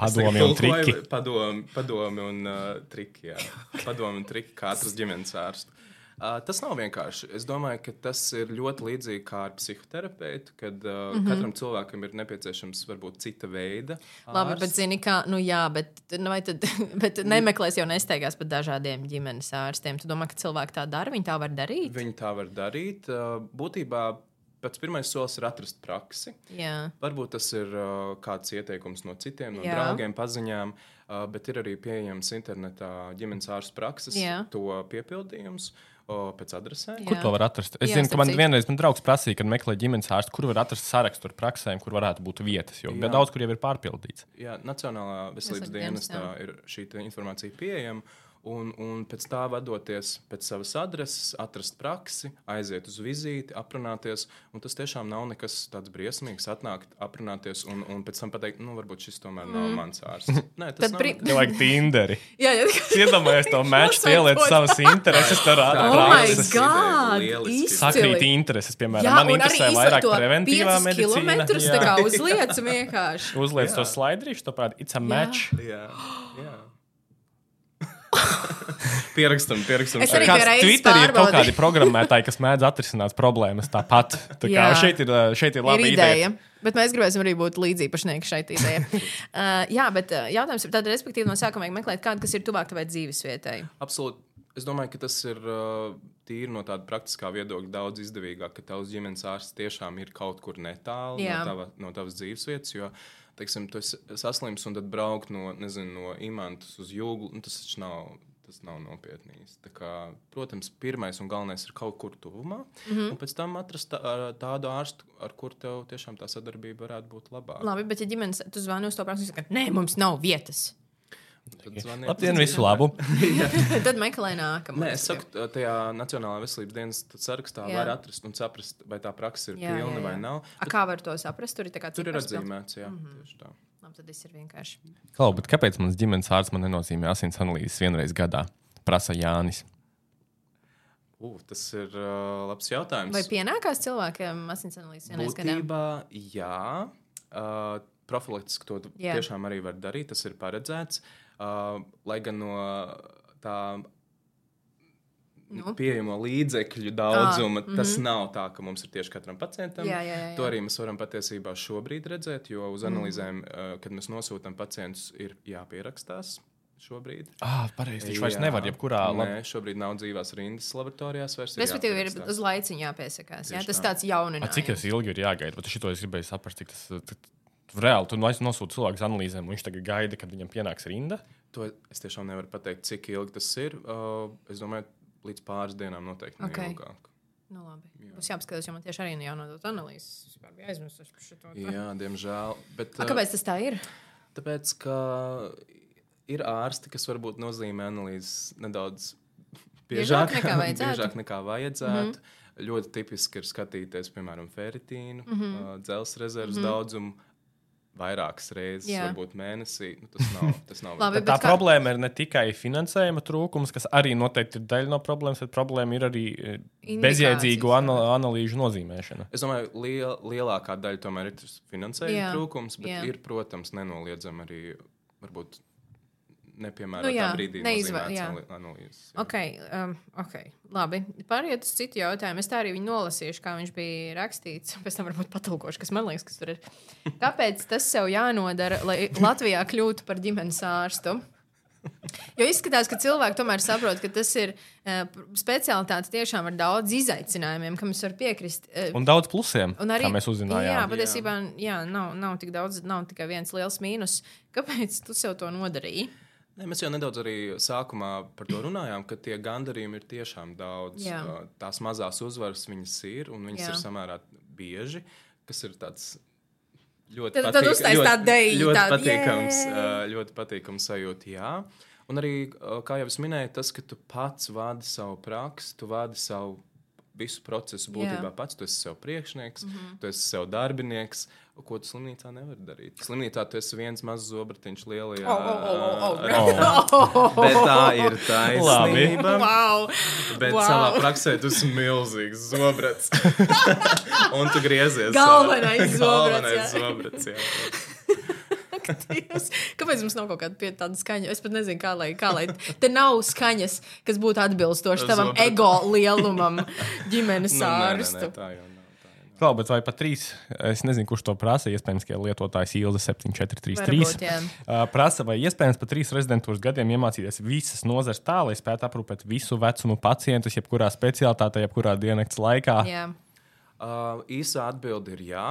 S1: Padomi un triki.
S2: Padomi, padomi un uh, triki. Jā. [LAUGHS] Padomi un triki kā atrast ģimenes ārstu. Tas nav vienkārši. Es domāju, ka tas ir ļoti līdzīgi kā ar psihoterapeitu, kad mm -hmm. katram cilvēkam ir nepieciešams varbūt cita veida.
S3: Labi,
S2: ārsts.
S3: bet zini, kā, nu jā, bet, nu, tad, [LAUGHS] bet nemeklēs jau nesteigās pa dažādiem ģimenes ārstiem. Tu domā, ka cilvēki tā dara, viņi tā var darīt?
S2: Viņi tā var darīt. Būtībā pats pirmais solis ir atrast praksi.
S3: Jā.
S2: Varbūt tas ir uh, kāds ieteikums no citiem, no.
S3: Jā.
S2: draugiem, paziņām, uh, bet ir arī pieejams internetā ģimenes ārsta prakses,
S3: Jā.
S2: to piepildījums uh, pēc adresēm.
S1: Kur to var atrast? Es
S3: Jā,
S1: zinu, ka man vienreiz man draugs prasīja, kad meklē ģimenes ārstu, kur var atrast sarakstu ar praksēm, kur varētu būt vietas. Jo
S2: Jā.
S1: daudz kur jau ir pārpildīts.
S2: Jā, Nacionālā veselības dienestā
S3: dienestā.
S2: ir šī te informācija pieejama. Un, un pēc tā vadoties pēc savas adreses, atrast praksi, aiziet uz vizīti, aprunāties. Un tas tiešām nav nekas tāds briesmīgs. Atnākt, aprunāties un, un pēc tam pateikt, nu, varbūt šis tomēr nav mm. mans ārsts. [LAUGHS] Nē, tas nav.
S3: pri-
S1: vajag Tinderi. [LAUGHS]
S3: Jā, jā.
S1: Iedomājies to [LAUGHS] ieliec
S3: to
S1: savas intereses, tur
S3: Oh!
S2: Lieliski.
S3: Izcili.
S1: Sakrīt intereses, piemēram,
S3: Jā,
S1: man interesē vairāk preventīvā medicīna.
S3: kilometrus tā kā uzliec vienkārši.
S1: Uzliec to slaidrīšu, to parāda, it's a match.
S2: Jā, [GASPS] jā. [LAUGHS] pierakstam, pierakstam.
S3: Es arī
S1: Twitterī ir kaut kādi programmētāji, kas mēdz atrisināt problēmas tāpat. Tā kā
S3: Jā.
S1: šeit ir, šeit ir
S3: Ir
S1: laba
S3: ideja.
S1: ideja.
S3: Bet mēs gribēsim arī būt līdzīpašnieki šai idejai. [LAUGHS] uh, jā, bet uh, jautājums ir, tad, respektīvi, no sākuma vajag meklēt kādu, kas ir tuvāk tavai dzīvesvietai.
S2: Absolūti. Es domāju, ka tas ir uh, tīri no tāda praktiskā viedokļa daudz izdevīgāk, ka tavs ģimenes ārsts tiešām ir kaut kur netālu no, tava, no tavas dzīvesvietas. Jo, teiksim, tu esi saslims un tad braukt no, nezinu, no imantas uz jūgu. Nu, tas taču nav. Tas nav. Tā Kā, protams, pirmais un galvenais ir kaut kur tuvumā, mm. -hmm. un pēc tam atrast tā, tādu ārstu, ar kuru tev tiešām tā sadarbība varētu būt labāka.
S3: Labi, bet ja ģimenes, tu zvani uz to praksi, saka, nē, mums nav vietas.
S1: Labdien, visu labu! [LAUGHS] [LAUGHS]
S3: Tad meklē nākamo.
S2: Nē, es saku, tā- tajā Nacionālajā veselības dienas sarakstā
S3: Jā.
S2: var atrast un saprast, vai tā praksa ir
S3: Jā,
S2: pilna
S3: jā,
S2: vai
S3: jā.
S2: nav.
S3: A, kā var to saprast? Tur ir, tā kā
S2: Tur ir atzīmēts, jā, mm. -hmm. tieši tā.
S3: Labi, tad viss ir vienkārši.
S1: Klau, bet kāpēc mans ģimenes ārsts man nenozīmē asins analīzes vienreiz gadā? Prasa Jānis.
S2: Uh, tas ir uh, labs jautājums.
S3: Vai pienākās cilvēkiem asins analīzes vienreiz gadā?
S2: Jā. Uh, profilaktiski to
S3: jā.
S2: tiešām arī var darīt. Tas ir paredzēts. Uh, lai gan no tā
S3: Nu?
S2: pieejamo līdzekļu daudzuma,
S3: Ah,
S2: ah, tas nav tā, ka mums ir tieši katram pacientam.
S3: Jā, jā, jā,
S2: To arī mēs varam patiesībā šobrīd redzēt, jo uz analīzēm, uh, kad mēs nosūtām pacientus, ir jāpierakstās šobrīd.
S1: Ah, pareizi. Viņš vairs nevar jebkurā
S2: Nē,
S1: lab...
S2: šobrīd nav dzīvās rindas laboratorijās. vairs
S3: Respektīvi, ir uz laiciņu jāpiesakās. Jā, tas
S2: tā.
S3: tāds jauninājums.
S1: A, cik tas ilgi ir jāgaida? Bet šito es gribēju saprast, cik tas reāli. Tu nosūti cilvēku uz analīzēm, un viņš tagad gaida, kad viņam pienāks rinda.
S2: To es tiešām nevaru pateikt, cik ilgi tas ir. Uh, es domāju, līdz pāris dienām noteikti
S3: Ok.
S2: neilgāk.
S3: Nu, labi. Būs jāpaskatās, jo man tieši arī jānodod analīzes. Es biju aizmirsis par šo.
S2: Jā, diemžēl. Bet,
S3: A, kāpēc tas tā ir?
S2: Tāpēc, ka ir ārsti, kas varbūt nozīmē analīzes nedaudz
S3: Biežāk
S2: biežāk
S3: nekā vajadzētu?
S2: biežāk nekā vajadzētu. Mm -hmm. Ļoti tipiski ir skatīties, piemēram, feritīnu, mm -hmm. dzelzceļa rezerves mm -hmm. daudzumu. Vairākas reizes,
S3: Jā.
S2: Varbūt mēnesī. Nu, tas nav. [LAUGHS] Tas nav
S3: Labi,
S1: Bet tā
S3: kā-
S1: problēma ir ne tikai finansējuma trūkums, kas arī noteikti ir daļa no problēmas, bet problēma ir arī eh, bezjēdzīgu
S3: jā.
S1: ana analīžu nozīmēšana.
S2: Es domāju, liel, lielākā daļa tomēr ir finansējuma
S3: Jā,
S2: trūkums, bet
S3: jā.
S2: ir, protams, nenoliedzami arī varbūt nepiemērotā
S3: Nu jā,
S2: brīdī
S3: neizvē-
S2: nozīmēts
S3: jā.
S2: anali- analīzes. jā.
S3: Ok, um, okay. labi. Pāriet uz citu jautājumu. Es tā arī viņu nolasīšu, kā viņš bija rakstīts. Pēc tam varbūt patulkošu, kas man liekas, kas tur ir. Kāpēc tas sev jānodara, lai Latvijā kļūtu par ģimenes ārstu? Jo izskatās, ka cilvēki tomēr saprot, ka tas ir uh, speciālitāte tiešām ar daudz izaicinājumiem, kam es varu piekrist. Uh,
S1: Un daudz plusiem,
S3: Un arī,
S1: kā mēs
S3: Jā,
S1: uzzinājām.
S3: patiesībā jā, nav, nav tik daudz, nav tikai viens liels mīnus. Kāpēc tu sev to nodarīji?
S2: Ne, mēs jau nedaudz arī sākumā par to runājām, ka tie gandarījumi ir tiešām daudz.
S3: Jā.
S2: Tās mazās uzvaras viņas ir, un viņas
S3: Jā.
S2: Ir samērā bieži, kas ir tāds. Ļoti
S3: Tad- tad uztais
S2: ļoti-
S3: tādu deju,
S2: ļoti
S3: tādu,
S2: patīkams,
S3: "Jē!"
S2: ļoti patīkams sajūta. Jā. Un arī, kā jau es minēju, tas, ka tu pats vadi savu praksi, tu vadi savu visu procesu būtībā
S3: Jā.
S2: pats. Tu esi sev priekšnieks, mm -hmm. tu esi sev darbinieks, ko tu slimnīcā nevari darīt. Slimnīcā tu esi viens mazs zobratiņš lielajā.
S3: Oh, oh, oh, oh,
S2: ā,
S3: oh. [LAUGHS]
S2: Bet tā ir taisnība.
S3: Wow.
S2: Bet
S3: Wow.
S2: wow. savā praksē tu esi milzīgs zobrats. [LAUGHS] Un tu griezies.
S3: Galvenais zobrats,
S2: Galvenais
S3: jā.
S2: zobrats, jā.
S3: Dievs. Kāpēc mums nav kaut kāda pie- tāda skaņa? Es pat nezinu, kā lai, kā lai. Te nav skaņas, kas būtu atbilstošas tavam ego lielumam, ģimenes [LAUGHS]
S2: Nu, nē, nē, nē,
S3: ārstu.
S2: tā jau nav. tā jau nav.
S1: Klau, bet vai pat trīs? Es nezinu, kurš to prasa. Iespējams, ka lietotājs Ilza 7433
S3: Varbūt, jā.
S1: uh, prasa, vai iespējams pat trīs rezidentūras gadiem iemācīties visas nozares tā, lai spētu aprūpēt visu vecumu pacientus, jebkurā specialitātē, jebkurā diennakts laikā.
S3: Jā.
S2: Uh, īsā atbilde ir jā.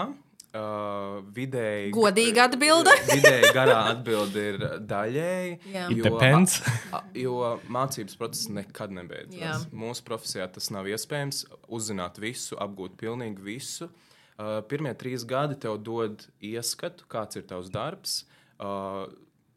S2: Uh, vidēji,
S3: Godīga atbilde. [LAUGHS]
S2: vidēji garā atbilde ir daļēji.
S1: It depends.
S2: a- jo mācības process nekad nebeidzas.
S3: Jā.
S2: Mūsu profesijā tas nav iespējams. Uzzināt visu, apgūt pilnīgi visu. Uh, pirmie trīs gadi tev dod ieskatu, kāds ir tavs darbs. Uh,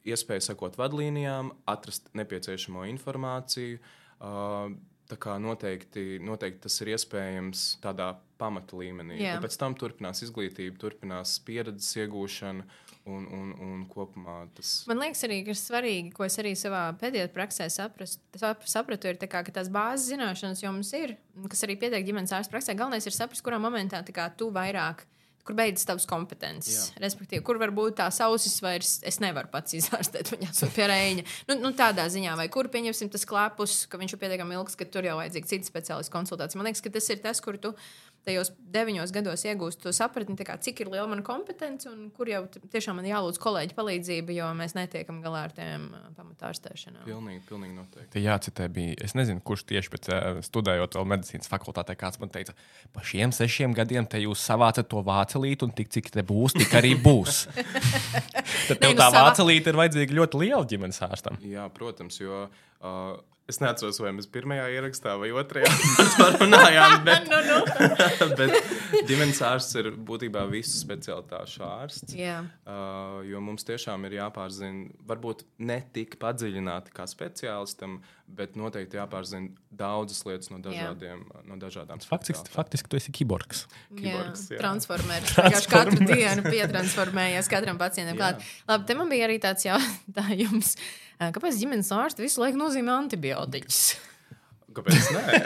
S2: iespēju sekot vadlīnijām, atrast nepieciešamo informāciju. Uh, tā kā noteikti, noteikti tas ir iespējams tādā pamata līmenī.
S3: Jā.
S2: Un pēc tam turpinās izglītība, turpinās pieredzes iegūšana un, un, un kopumā tas.
S3: Man liekas, arī ir svarīgi, ko es arī savā pēdējā praksē saprast, sap, sapratu, ir tā kā, tās bāzes zināšanas jau mums ir, kas arī pietiek ģimenes ārsta praksē. Galvenais ir saprast, kurā momentā tu vairāk. Kur beidzas tavas kompetences?
S2: Jā.
S3: Respektīvi, kur varbūt tās ausis vairs es nevaru pats izārstēt, viņa esmu pie rēņa. Nu, nu, tādā ziņā, vai kur pieņemsim tas klāpus, ka viņš ir pietiekami ilgs, ka tur jau vajadzīga cita speciālista konsultācija. Man liekas, ka tas ir tas, kur tu tajos deviņos gados iegūstu to sapratni, kā, cik ir liela mana kompetence un kur jau tiešām man jālūdz kolēģi palīdzība, jo mēs netiekam galā ar tiem uh, pamatārstēšanām.
S2: Pilnīgi, pilnīgi noteikti.
S1: Te jācitē bija, es nezinu, kurš tieši pēc uh, studējot vēl medicīnas fakultātē, kāds man teica, pa šiem sešiem gadiem te jūs savācat to vācelīti, un tik cik te būs, tik arī būs. [LAUGHS] Tad tev
S3: nu,
S1: tā vācelīte ir vajadzīga ļoti liela ģimenes ārstam.
S2: Jā, protams, jo uh, es neatceros, vai mēs pirmajā ierakstā vai otrajā [LAUGHS] parunājām, [LAUGHS] bet,
S3: Nu, nu.
S2: bet ģimenes ārsts ir būtībā visu specialitāšu ārsts.
S3: Jā.
S2: Uh, jo mums tiešām ir jāpārzina, varbūt ne tik padziļināti kā speciālistam, bet noteikti jāpārzina daudzas lietas no dažādiem, no dažādām
S1: Faktiski, faktiski tu esi kiborgs.
S2: Kiborgs, jā.
S3: Transformēts. Vienkārši katru dienu pietransformējies katram pacientam.
S2: Jā.
S3: Klāt. Labi, te man bija arī tāds jautājums. Kāpēc ģimenes ārsts visu laiku nozīmē antibiotikas?
S2: Kāpēc? Nē,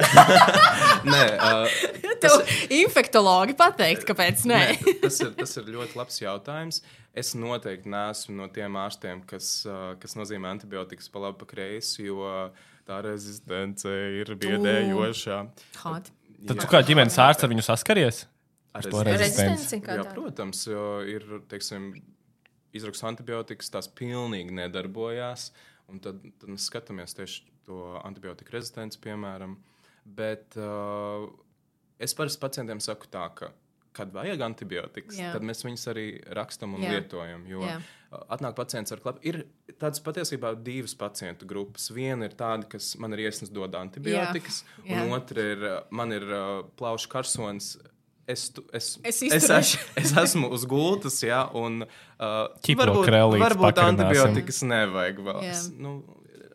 S2: [LAUGHS] nē uh, [LAUGHS]
S3: Tev infektologi pateikt, kāpēc nē.
S2: Nē, tas, ir, tas ir ļoti labs jautājums. Es noteikti neesmu no tiem ārstiem, kas, uh, kas nozīmē antibiotikas pa labi, pa kreisi, jo tā rezistence ir biedējoša.
S1: Tad tu kā ģimenes ārsts ar viņu saskaries?
S2: Ar
S1: to
S2: rezistenci. Jā, protams, jo ir teiksim, izraksta antibiotikas, tās pilnīgi nedarbojās. Un tad, tad mēs skatāmies tieši to antibiotiku rezistenci, piemēram. Bet uh, es parasti pacientiem saku tā, ka, kad vajag antibiotikas,
S3: Jā.
S2: tad mēs viņus arī rakstam un
S3: Jā.
S2: lietojam. Jo
S3: Jā.
S2: uh, atnāk pacients ar klapu. Ir tādas patiesībā divas pacientu grupas. Viena ir tāda, kas man ir iesnas dod antibiotikas,
S3: Jā.
S2: un otra ir, uh, man ir uh, plaušu karsons. Es, tu- es,
S3: Es
S2: es, es, es esmu uz gultas, jā, un uh, varbūt, varbūt antibiotikas nevajag vēl.
S3: Jā.
S2: Es, Nu,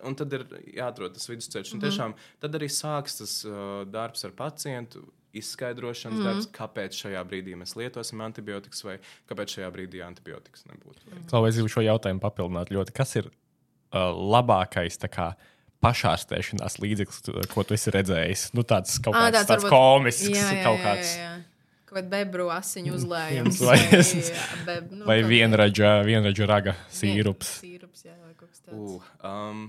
S2: un tad ir jāatrod tas vidusceļš. Mm. Tiešām, tad arī sāks tas uh, darbs ar pacientu. Izskaidrošanas mm. darbs, kāpēc šajā brīdī mēs lietosim antibiotikas, vai kāpēc šajā brīdī antibiotikas nebūtu.
S3: Mhm.
S1: Klau, es gribu šo jautājumu papildināt ļoti. Kas ir uh, labākais pašārstēšanās līdzeklis, ko tu esi redzējis? Nu, tāds kaut kāds,
S3: tāds
S1: tāds
S3: varbūt-
S1: komisks,
S3: Jā, jā,
S1: kaut
S3: jā,
S1: kāds.
S3: jā, jā. Kaut kāda bebru asiņu uzlējums.
S1: Vai-
S3: jā, beb, nu,
S1: Vai
S3: kaut-
S1: vienraģa, vienraģa raga sīrups.
S3: Sīrups, jā, vai kaut kas tāds.
S2: Uh, um,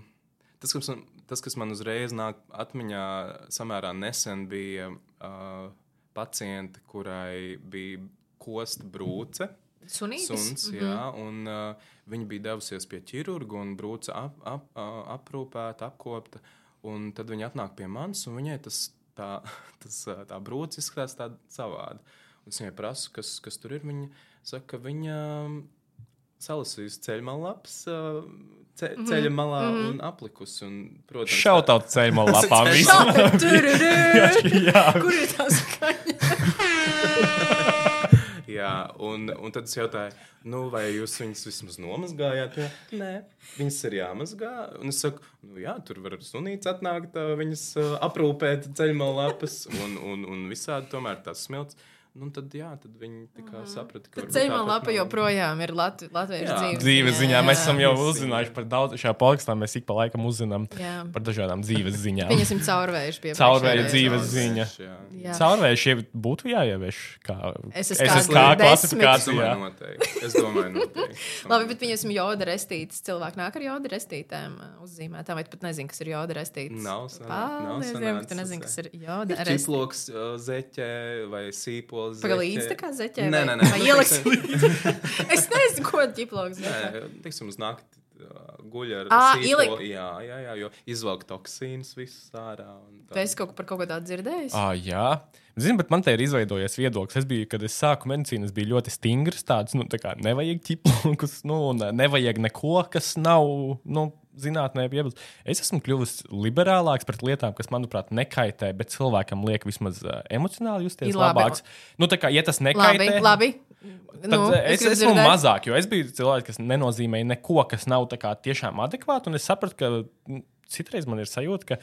S2: tas, kas man, tas, kas man uzreiz nāk atmiņā, samērā nesen bija uh, paciente, kurai bija kosta brūce.
S3: Sunītis?
S2: Suns, mm -hmm. jā, un uh, viņa bija devusies pie ķirurga un brūce ap, ap, uh, aprūpēta, apkopta. Un tad viņa atnāk pie manis, un viņai tas, tā, [LAUGHS] tas, tā brūce izskatās tāda savāda. Un es viņai prasu, kas, kas tur ir. Viņa saka, ka viņa salasījusi ceļmalāps, ce, ceļa malā mm -hmm. un aplikusi. Un, protams,
S1: Šautaut visu.
S3: Tā, [LAUGHS] [LAUGHS] tururū.
S1: Jā,
S3: Kur ir tā skaņa? [LAUGHS]
S2: Jā, un, un tad es jautāju, nu, vai jūs viņus vismaz nomazgājāt? Jā, Nē, viņas ir jāmazgā. Un es saku, nu, jā, tur var sunīts atnākt, ā, viņas aprūpēt ceļmalā lapas un, un, un visādi tomēr tās smilts. Nu, tad, jā, tad viņi kā saprata, ka
S3: ceļā
S2: tāpat
S3: lapa joprojām ir Lat latviešu
S2: Jā.
S3: dzīves.
S1: dzīves ziņā mēs esam jau
S2: jā.
S1: uzzinājuši par daudz. Šajā podkāstā mēs ik pa laikam uzzinām
S3: Jā.
S1: par dažādām dzīves ziņām.
S3: Pieņemsim caurvējuši pie
S1: Caurvēju dzīves ziņa.
S2: Jā.
S3: Jā.
S1: Caurvējuši jau būtu jāievieš kā
S3: desmit.
S2: Es
S1: klasifikācijā.
S2: domāju, noteikti. Es domāju, noteikti. [LAUGHS]
S3: Labi, bet pieņemsim joda restītes. Cilvēki nāk ar joda restītēm uh, uzzīmētām, vai pat nezini, kas ir joda restītes.
S2: Nav sanā- nav
S3: Paldies, Dievam, ka tu nezini,
S2: jā.
S3: kas ir joda restītes.
S2: Čiploks, ā, zeķe vai sīpols.
S3: Pagaidām,
S2: zeķe.
S3: līdzi tā kā zeķē.
S2: Nē,
S3: vai-
S2: nē, nē.
S3: Vai ieliks? es nezinu, ko ķiploks.
S2: Nē, teiksim, uz nakti guļ ar
S3: ielikt.
S2: Jā, jā, jā, jo izvelk toksīnus visus ārā.
S3: Tu esi kaut ko par kaut ko tādu dzirdējis?
S1: Ah, jā. Zinu, bet man te ir izveidojies viedoklis. Es biju, kad es sāku medicīnu, es biju ļoti stingrs. Tāds, nu, tā kā nevajag ķiplokus, nu, un nevajag neko, kas nav nu, zinātnē piebilst. Es esmu kļuvis liberālāks pret lietām, kas, manuprāt, nekaitē, bet cilvēkam liek vismaz uh, emocionāli justies
S3: labi.
S1: labāks. Nu, tā kā, ja tas
S3: labi,
S1: nekaitē,
S3: labi.
S1: Tad nu, es,
S3: gribu
S1: es esmu
S3: dzirdēt.
S1: mazāk, jo es biju cilvēks, kas nenozīmēja neko, kas nav kā tiešām adekvāti. Un es sapratu, ka nu, citreiz man ir sajūta, ka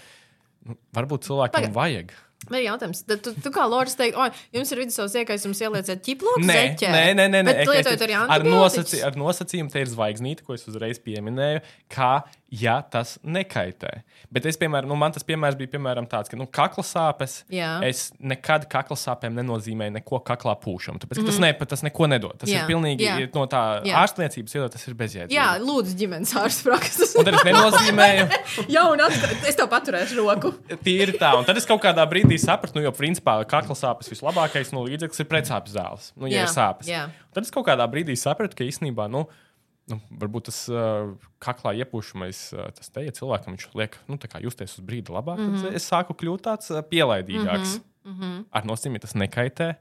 S1: nu, varbūt cilvēkiem
S3: Paga-
S1: vajag.
S3: Man ir jautājums, tad tu, tu kā Loris teikt, oi, jums ir vidusceļš iekaisums ielieciet ķiploku
S1: Nē,
S3: zeķē.
S1: nē, nē, nē, nē.
S3: Bet
S1: es-
S3: lietojot
S1: es-
S3: arī
S1: ar,
S3: antibiotikas.
S1: nosaci, ar nosacījumu, te ir zvaigznīte, ko es uzreiz pieminēju, kā ja tas nekaitē. Bet es, piemēram, nu, man tas piemērs bija piemēram, tāds, ka nu, kakla sāpes.
S3: Jā.
S1: Es nekad kakla sāpēm nenozīmēju neko kaklā pūšam. Tāpēc mm -hmm. tas, ne, tas neko nedod. Tas
S3: Mhm. Jā,
S1: ir pilnīgi
S3: jā.
S1: no tā
S3: Jā.
S1: ārstniecības viedokļa, tas ir bezjēdzīgi.
S3: Jā, lūdzu, ģimenes ārsts prakses.
S1: Un tad es nenozīmēju, [LAUGHS]
S3: Jā, un atkal, es tev paturēšu roku.
S1: tīri tā. Un tad es kaut kādā brīdī sapratu, nu, jo principā kakla sāpes vislabākais nu, līdzeklis ir pretsāpju zāles. Nu, ja
S3: Jā,
S1: ir sāpes.
S3: jā.
S1: Un Tad es kaut kādā brīdī sapratu, ka īstenībā. Nu, Nu, varbūt tas uh, kaklā iepūšamais, uh, tas te, ja cilvēkam viņš liek nu, tā kā justies uz brīdi labāk, mm -hmm. tad es sāku kļūt tāds uh, pielaidīgāks. Mm -hmm. Ar ja tas nekaitē.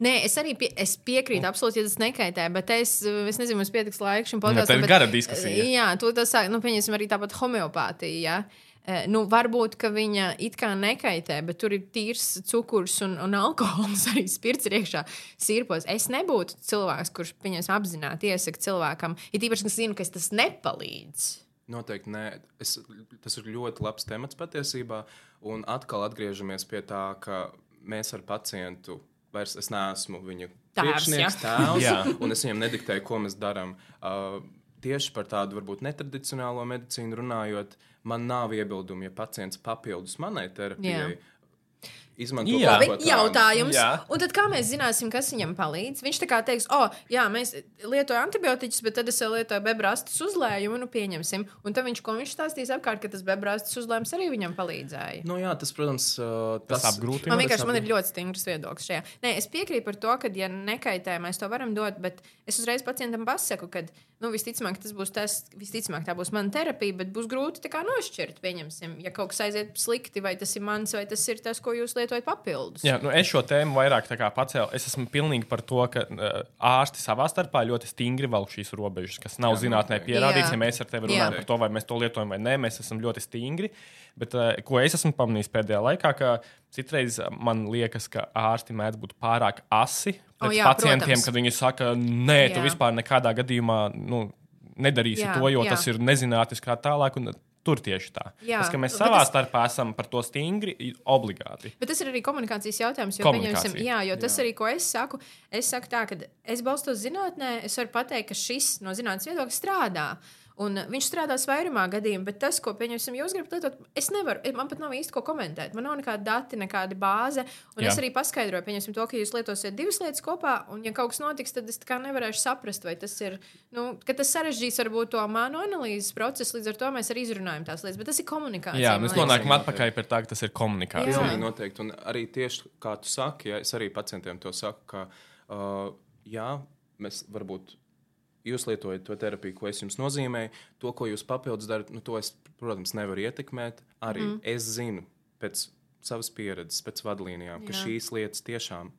S3: Nē, es arī pie, es piekrītu, absolūti, ja tas nekaitē, bet es, es nezinu, mums pietiks laika šim
S1: tā
S3: podkāstam.
S1: ir
S3: bet-
S1: gara diskusija.
S3: Jā, to tas sāk, nu, pieņemsim arī tāpat homeopātija. Ja? Eh, Nu, varbūt, ka viņa it kā nekaitē, bet tur ir tīrs cukurs un, un alkohols, arī spirts ir iekšā sirpos. Es nebūtu cilvēks, kurš pieņems apzināti iesaka cilvēkam, ir īpaši, ka zinu, ka tas nepalīdz.
S2: Noteikti nē. Es, tas ir ļoti labs temats patiesībā. Un atkal atgriežamies pie tā, ka mēs ar pacientu vairs es neesmu viņa
S3: Tēvs,
S2: priekšnieks,
S3: jā.
S2: tēvs,
S1: Jā.
S2: un es viņam nediktēju, ko mēs darām. Uh, tieši par tādu varbūt netradicionālo medicīnu runājot, man nav iebildumu, ja pacients papildus manai terapijai.
S1: Jā.
S2: Ko
S3: Bet
S2: tādu.
S3: jautājums,
S1: Jā.
S3: un tad kā mēs zināsim, kas viņam palīdz? Viņš tā kā teiks, o, jā, mēs lietojam antibiotikas, bet tad es vēl lietoju bebrāstas uzlējumu, nu pieņemsim. Un tad viņš, ko viņš stāstīs apkārt, ka tas bebrāstas uzlējums arī viņam palīdzēja.
S2: Nu, jā, tas, protams, uh,
S1: Tas apgrūtina.
S3: Man
S1: tas
S3: vienkārši man ir ļoti stingrs viedoklis šajā. Nē, es piekrītu par to, ka, ja nekaitē, mēs to varam dot, bet es uzreiz pacientam pasaku, ka, nu, visticamāk, tas būs tas, visticamāk, tā būs mana terapija, bet būs grūti tā kā nošķirt, pieņemsim, ja kaut kas aiziet slikti, vai tas ir mans, vai tas ir tas, ko jūs lietojat papildus.
S1: Jā, nu es šo tēmu vairāk tā pacēlu. Es esmu pilnīgi par to, ka uh, ārsti savā starpā ļoti stingri velk šīs robežas, kas nav
S2: Jā,
S1: zinātnē pierādīts.
S3: Jā.
S1: Ja mēs ar tevi runājam
S3: Jā.
S1: par to, vai mēs to lietojam vai nē, mēs esam ļoti stingri. Bet uh, ko es esmu pamanījis pēdējā laikā, ka citreiz man liekas, ka ārsti mēdz būt pārāk asi
S3: O,
S1: pret
S3: jā,
S1: pacientiem,
S3: protams.
S1: kad viņi saka, nē, tu
S3: Jā.
S1: vispār nekādā gadījumā nu, nedarīsi
S3: Jā,
S1: to, jo
S3: jā.
S1: tas ir nezinātniski kā tālāk. Un, Tur tieši tā.
S3: Jā,
S1: Tas, ka mēs savā
S3: tas-
S1: starpā esam par to stingri, obligāti.
S3: Bet tas ir arī komunikācijas jautājums. Jo,
S1: Komunikācija.
S3: jā, jo tas jā. arī, ko es saku, es saku tā, ka es balstos zinātnē, es varu pateikt, ka šis no zinātnīs viedokļa strādā. Un viņš strādās vairumā gadījumā, bet tas, ko pieņemsim, jūs gribat lietot, es nevaru. Man pat nav īsti ko komentēt. Man nav nekāda dati, nekāda bāze. Un jā. Es arī paskaidroju, pieņemsim to, ka jūs lietosiet divas lietas kopā, un ja kaut kas notiks, tad es nevarēšu saprast, vai tas ir, nu, ka tas sarežģīs varbūt to manu analīzes procesu. Līdz ar to mēs arī izrunājam tās lietas, bet tas ir komunikācija.
S1: Jā, mēs nonākam atpakaļ pie tā, ka tas ir komunikācija.
S3: Jā.
S2: Pilnīgi noteikti. Un arī tieši kā tu saki, ja, es arī pacientiem to saku, ka uh, jā, mēs varbūt. Jūs lietojat to terapiju, ko es jums nozīmēju. To, ko jūs papildus darat, nu, to es, protams, nevaru ietekmēt. Arī mm. es zinu pēc savas pieredzes, pēc vadlīnijām, ka
S3: Jā.
S2: šīs lietas tiešām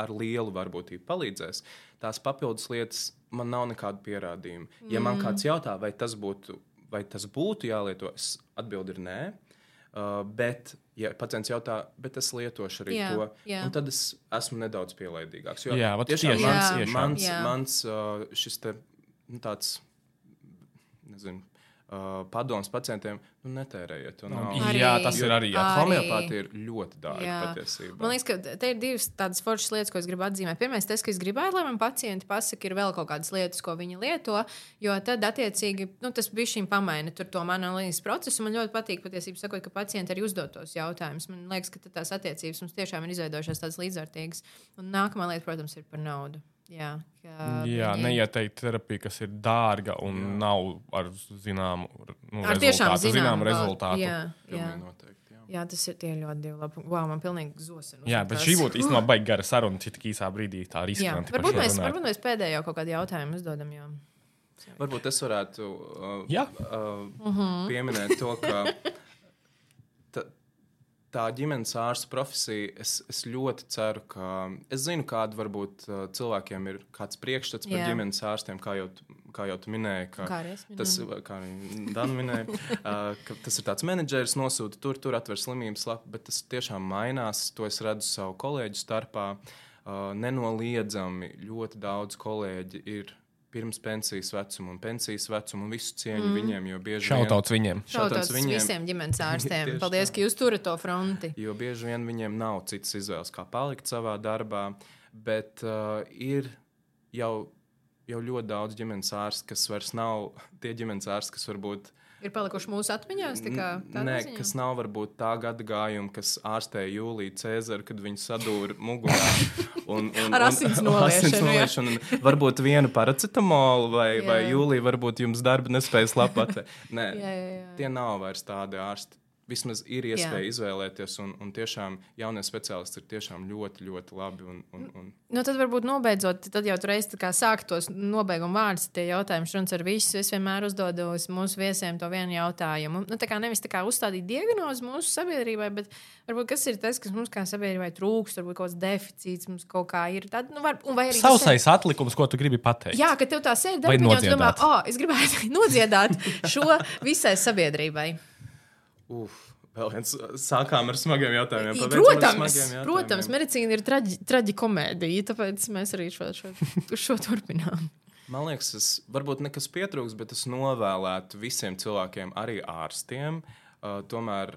S2: ar lielu varbūtību palīdzēs. Tās papildus lietas man nav nekādu pierādījumu. Ja man kāds jautā, vai tas būtu, vai tas būtu jālieto, es atbildu ir nē. Uh, bet, ja pacients jautā, bet es lietošu arī
S3: Jā,
S2: to,
S3: jā.
S2: un tad es esmu nedaudz pielaidīgāks. Jo
S1: Jā,
S2: tiešām
S1: tieši,
S2: mans,
S3: Jā.
S2: mans,
S3: Jā.
S2: mans uh, šis te, nu, tāds, nezinu, uh, padoms pacientiem, nu, netērējiet to naudu.
S3: Arī-
S1: Jā, tas ir arī. Jā.
S3: Arī.
S2: homeopātija ir ļoti dārga patiesībā.
S3: Man liekas, ka te ir divas tādas foršas lietas, ko es gribu atzīmēt. Pirmais, tas, ka es gribēju, lai man pacienti pasakā, ir vēl kaut kādas lietas, ko viņi lieto, jo tad, attiecīgi, nu, tas bija šīm pamaina tur to manu analīzes procesu. Man ļoti patīk, patiesībā, sakot, ka pacienti arī uzdod tos jautājumus. Man liekas, ka tās attiecības mums tiešām ir izveidojušās tādas līdzvērtīgas. Un nākamā lieta, protams, ir par naudu. Jā, ka
S1: Jā,
S3: viņi-
S1: neieteikt terapiju, kas ir dārga un jā. nav ar zināmu, nu,
S3: ar
S1: rezultātu,
S3: zināmu
S1: zināmu rezultātu.
S3: Jā, jā.
S2: Noteikti. Jā.
S3: jā, tas ir tie ļoti divi labi. Wow, man pilnīgi zosina.
S1: Jā, bet šī būtu īstenībā baigta gara saruna, cik īsā brīdī tā riskanti. par
S3: varbūt mēs, varbūt mēs pēdējo kaut kādu jautājumu uzdodam. Jo...
S2: Varbūt es varētu uh,
S1: Jā.
S2: uh,
S3: Mhm.
S2: pieminēt to, ka [LAUGHS] tā ģimenes ārsta profesija, es, es ļoti ceru, ka es zinu, kāda varbūt uh, cilvēkiem ir kāds priekšstats par ģimenes ārstiem, kā jau, kā jau tu minēji. Ka,
S3: Kā arī es minēju.
S2: Tas, kā arī Dana minēja, [LAUGHS] uh, ka tas ir tāds menedžeris, nosūta tur, tur atver slimības lapu, bet tas tiešām mainās. To es redzu savu kolēģu starpā. Uh, nenoliedzami ļoti daudz kolēģi ir pirms pensijas vecuma un pensijas vecuma, un visu cieņu mm. viņiem, jo bieži vien
S1: Šautauts viņiem.
S3: Šautauts
S2: viņiem.
S3: visiem ģimenes [LAUGHS] ārstiem. Paldies,
S2: tā.
S3: ka jūs turat to fronti.
S2: Jo bieži vien viņiem nav citas izvēles, kā palikt savā darbā, bet uh, ir jau, jau ļoti daudz ģimenes ārstu, kas vairs nav tie ģimenes ārsti, kas varbūt
S3: Ir palikuši mūsu atmiņās. tā kā tādā
S2: Nē,
S3: ziņā?
S2: kas nav varbūt tā gada gājuma, kas ārstēja Jūliju Cēzaru, kad viņa sadūrīja mugurā. [LAUGHS] Un, un,
S3: Ar asins noliešanu,
S2: noliešanu. un Varbūt vienu paracetamolu vai,
S3: Jā.
S2: vai Jūlija, varbūt jums darba nespējas labāk. Nē,
S3: Jā, jā, jā.
S2: tie nav vairs tādi ārsti. Vismaz ir iespēja
S3: Jā.
S2: izvēlēties, un, un tiešām jaunie speciālisti ir tiešām ļoti, ļoti labi. Un, un, un,
S3: Nu, tad varbūt nobeidzot, tad jau tur reiz sākt tos nobeiguma vārdus, tie jautājumi šuns ar visu. Es vienmēr uzdodu uz mūsu viesiem to vienu jautājumu. Nu, tā kā nevis tā kā uzstādīt diagnozi mūsu sabiedrībai, bet varbūt kas ir tas, kas mums kā sabiedrībai trūkst, varbūt kaut kāds deficīts mums kaut kā ir. Tad, nu, var, un vai arī tas ir-
S1: Sausais atlikums, ko tu gribi pateikt.
S3: Jā, ka tev tā sēde
S1: Vai
S3: darbiņā, tu domā, oh, es gribētu [LAUGHS] nodziedāt šo visai sabiedrībai.
S2: Uf, vēl viens sākām ar smagiem jautājumiem. pabeidzam ar
S3: Protams,
S2: smagiem jautājumiem.
S3: protams, medicīna ir traģi, traģikomēdija, tāpēc mēs arī šo, šo, šo turpinām.
S2: Man liekas, tas varbūt nekas pietrūks, bet es novēlētu visiem cilvēkiem, arī ārstiem, uh, tomēr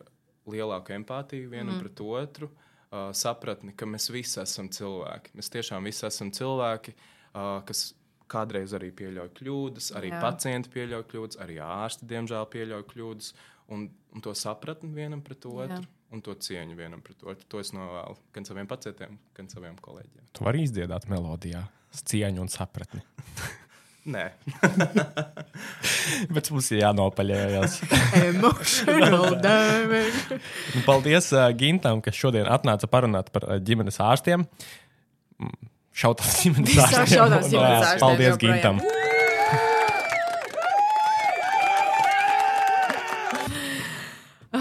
S2: lielāku empātiju vienam mm. pret otru, uh, sapratni, ka mēs visi esam cilvēki. Mēs tiešām visi esam cilvēki, uh, kas kādreiz arī pieļauj kļūdas, arī.
S3: Jā.
S2: pacienti pieļauj kļūdas, arī ārsti, diemžēl, pieļauj kļūdas. Un, un to sapratni vienam pret otru,
S3: Jā.
S2: un to cieņu vienam pret otru. To es novēlu gan saviem pacientiem, gan saviem kolēģiem.
S1: Tu vari izdziedāt melodijā, cieņu un sapratni. [LAUGHS]
S2: Nē, [LAUGHS]
S1: Bet mums ir jānopaļojas. [LAUGHS]
S3: Emotional damage.
S1: Nu, Paldies uh, Gintam, kas šodien atnāca parunāt par uh, ģimenes ārstiem. Šautās ģimenes ārstiem.
S3: šautās ģimenes ārstiem
S1: Paldies
S3: joprojām.
S1: Gintam!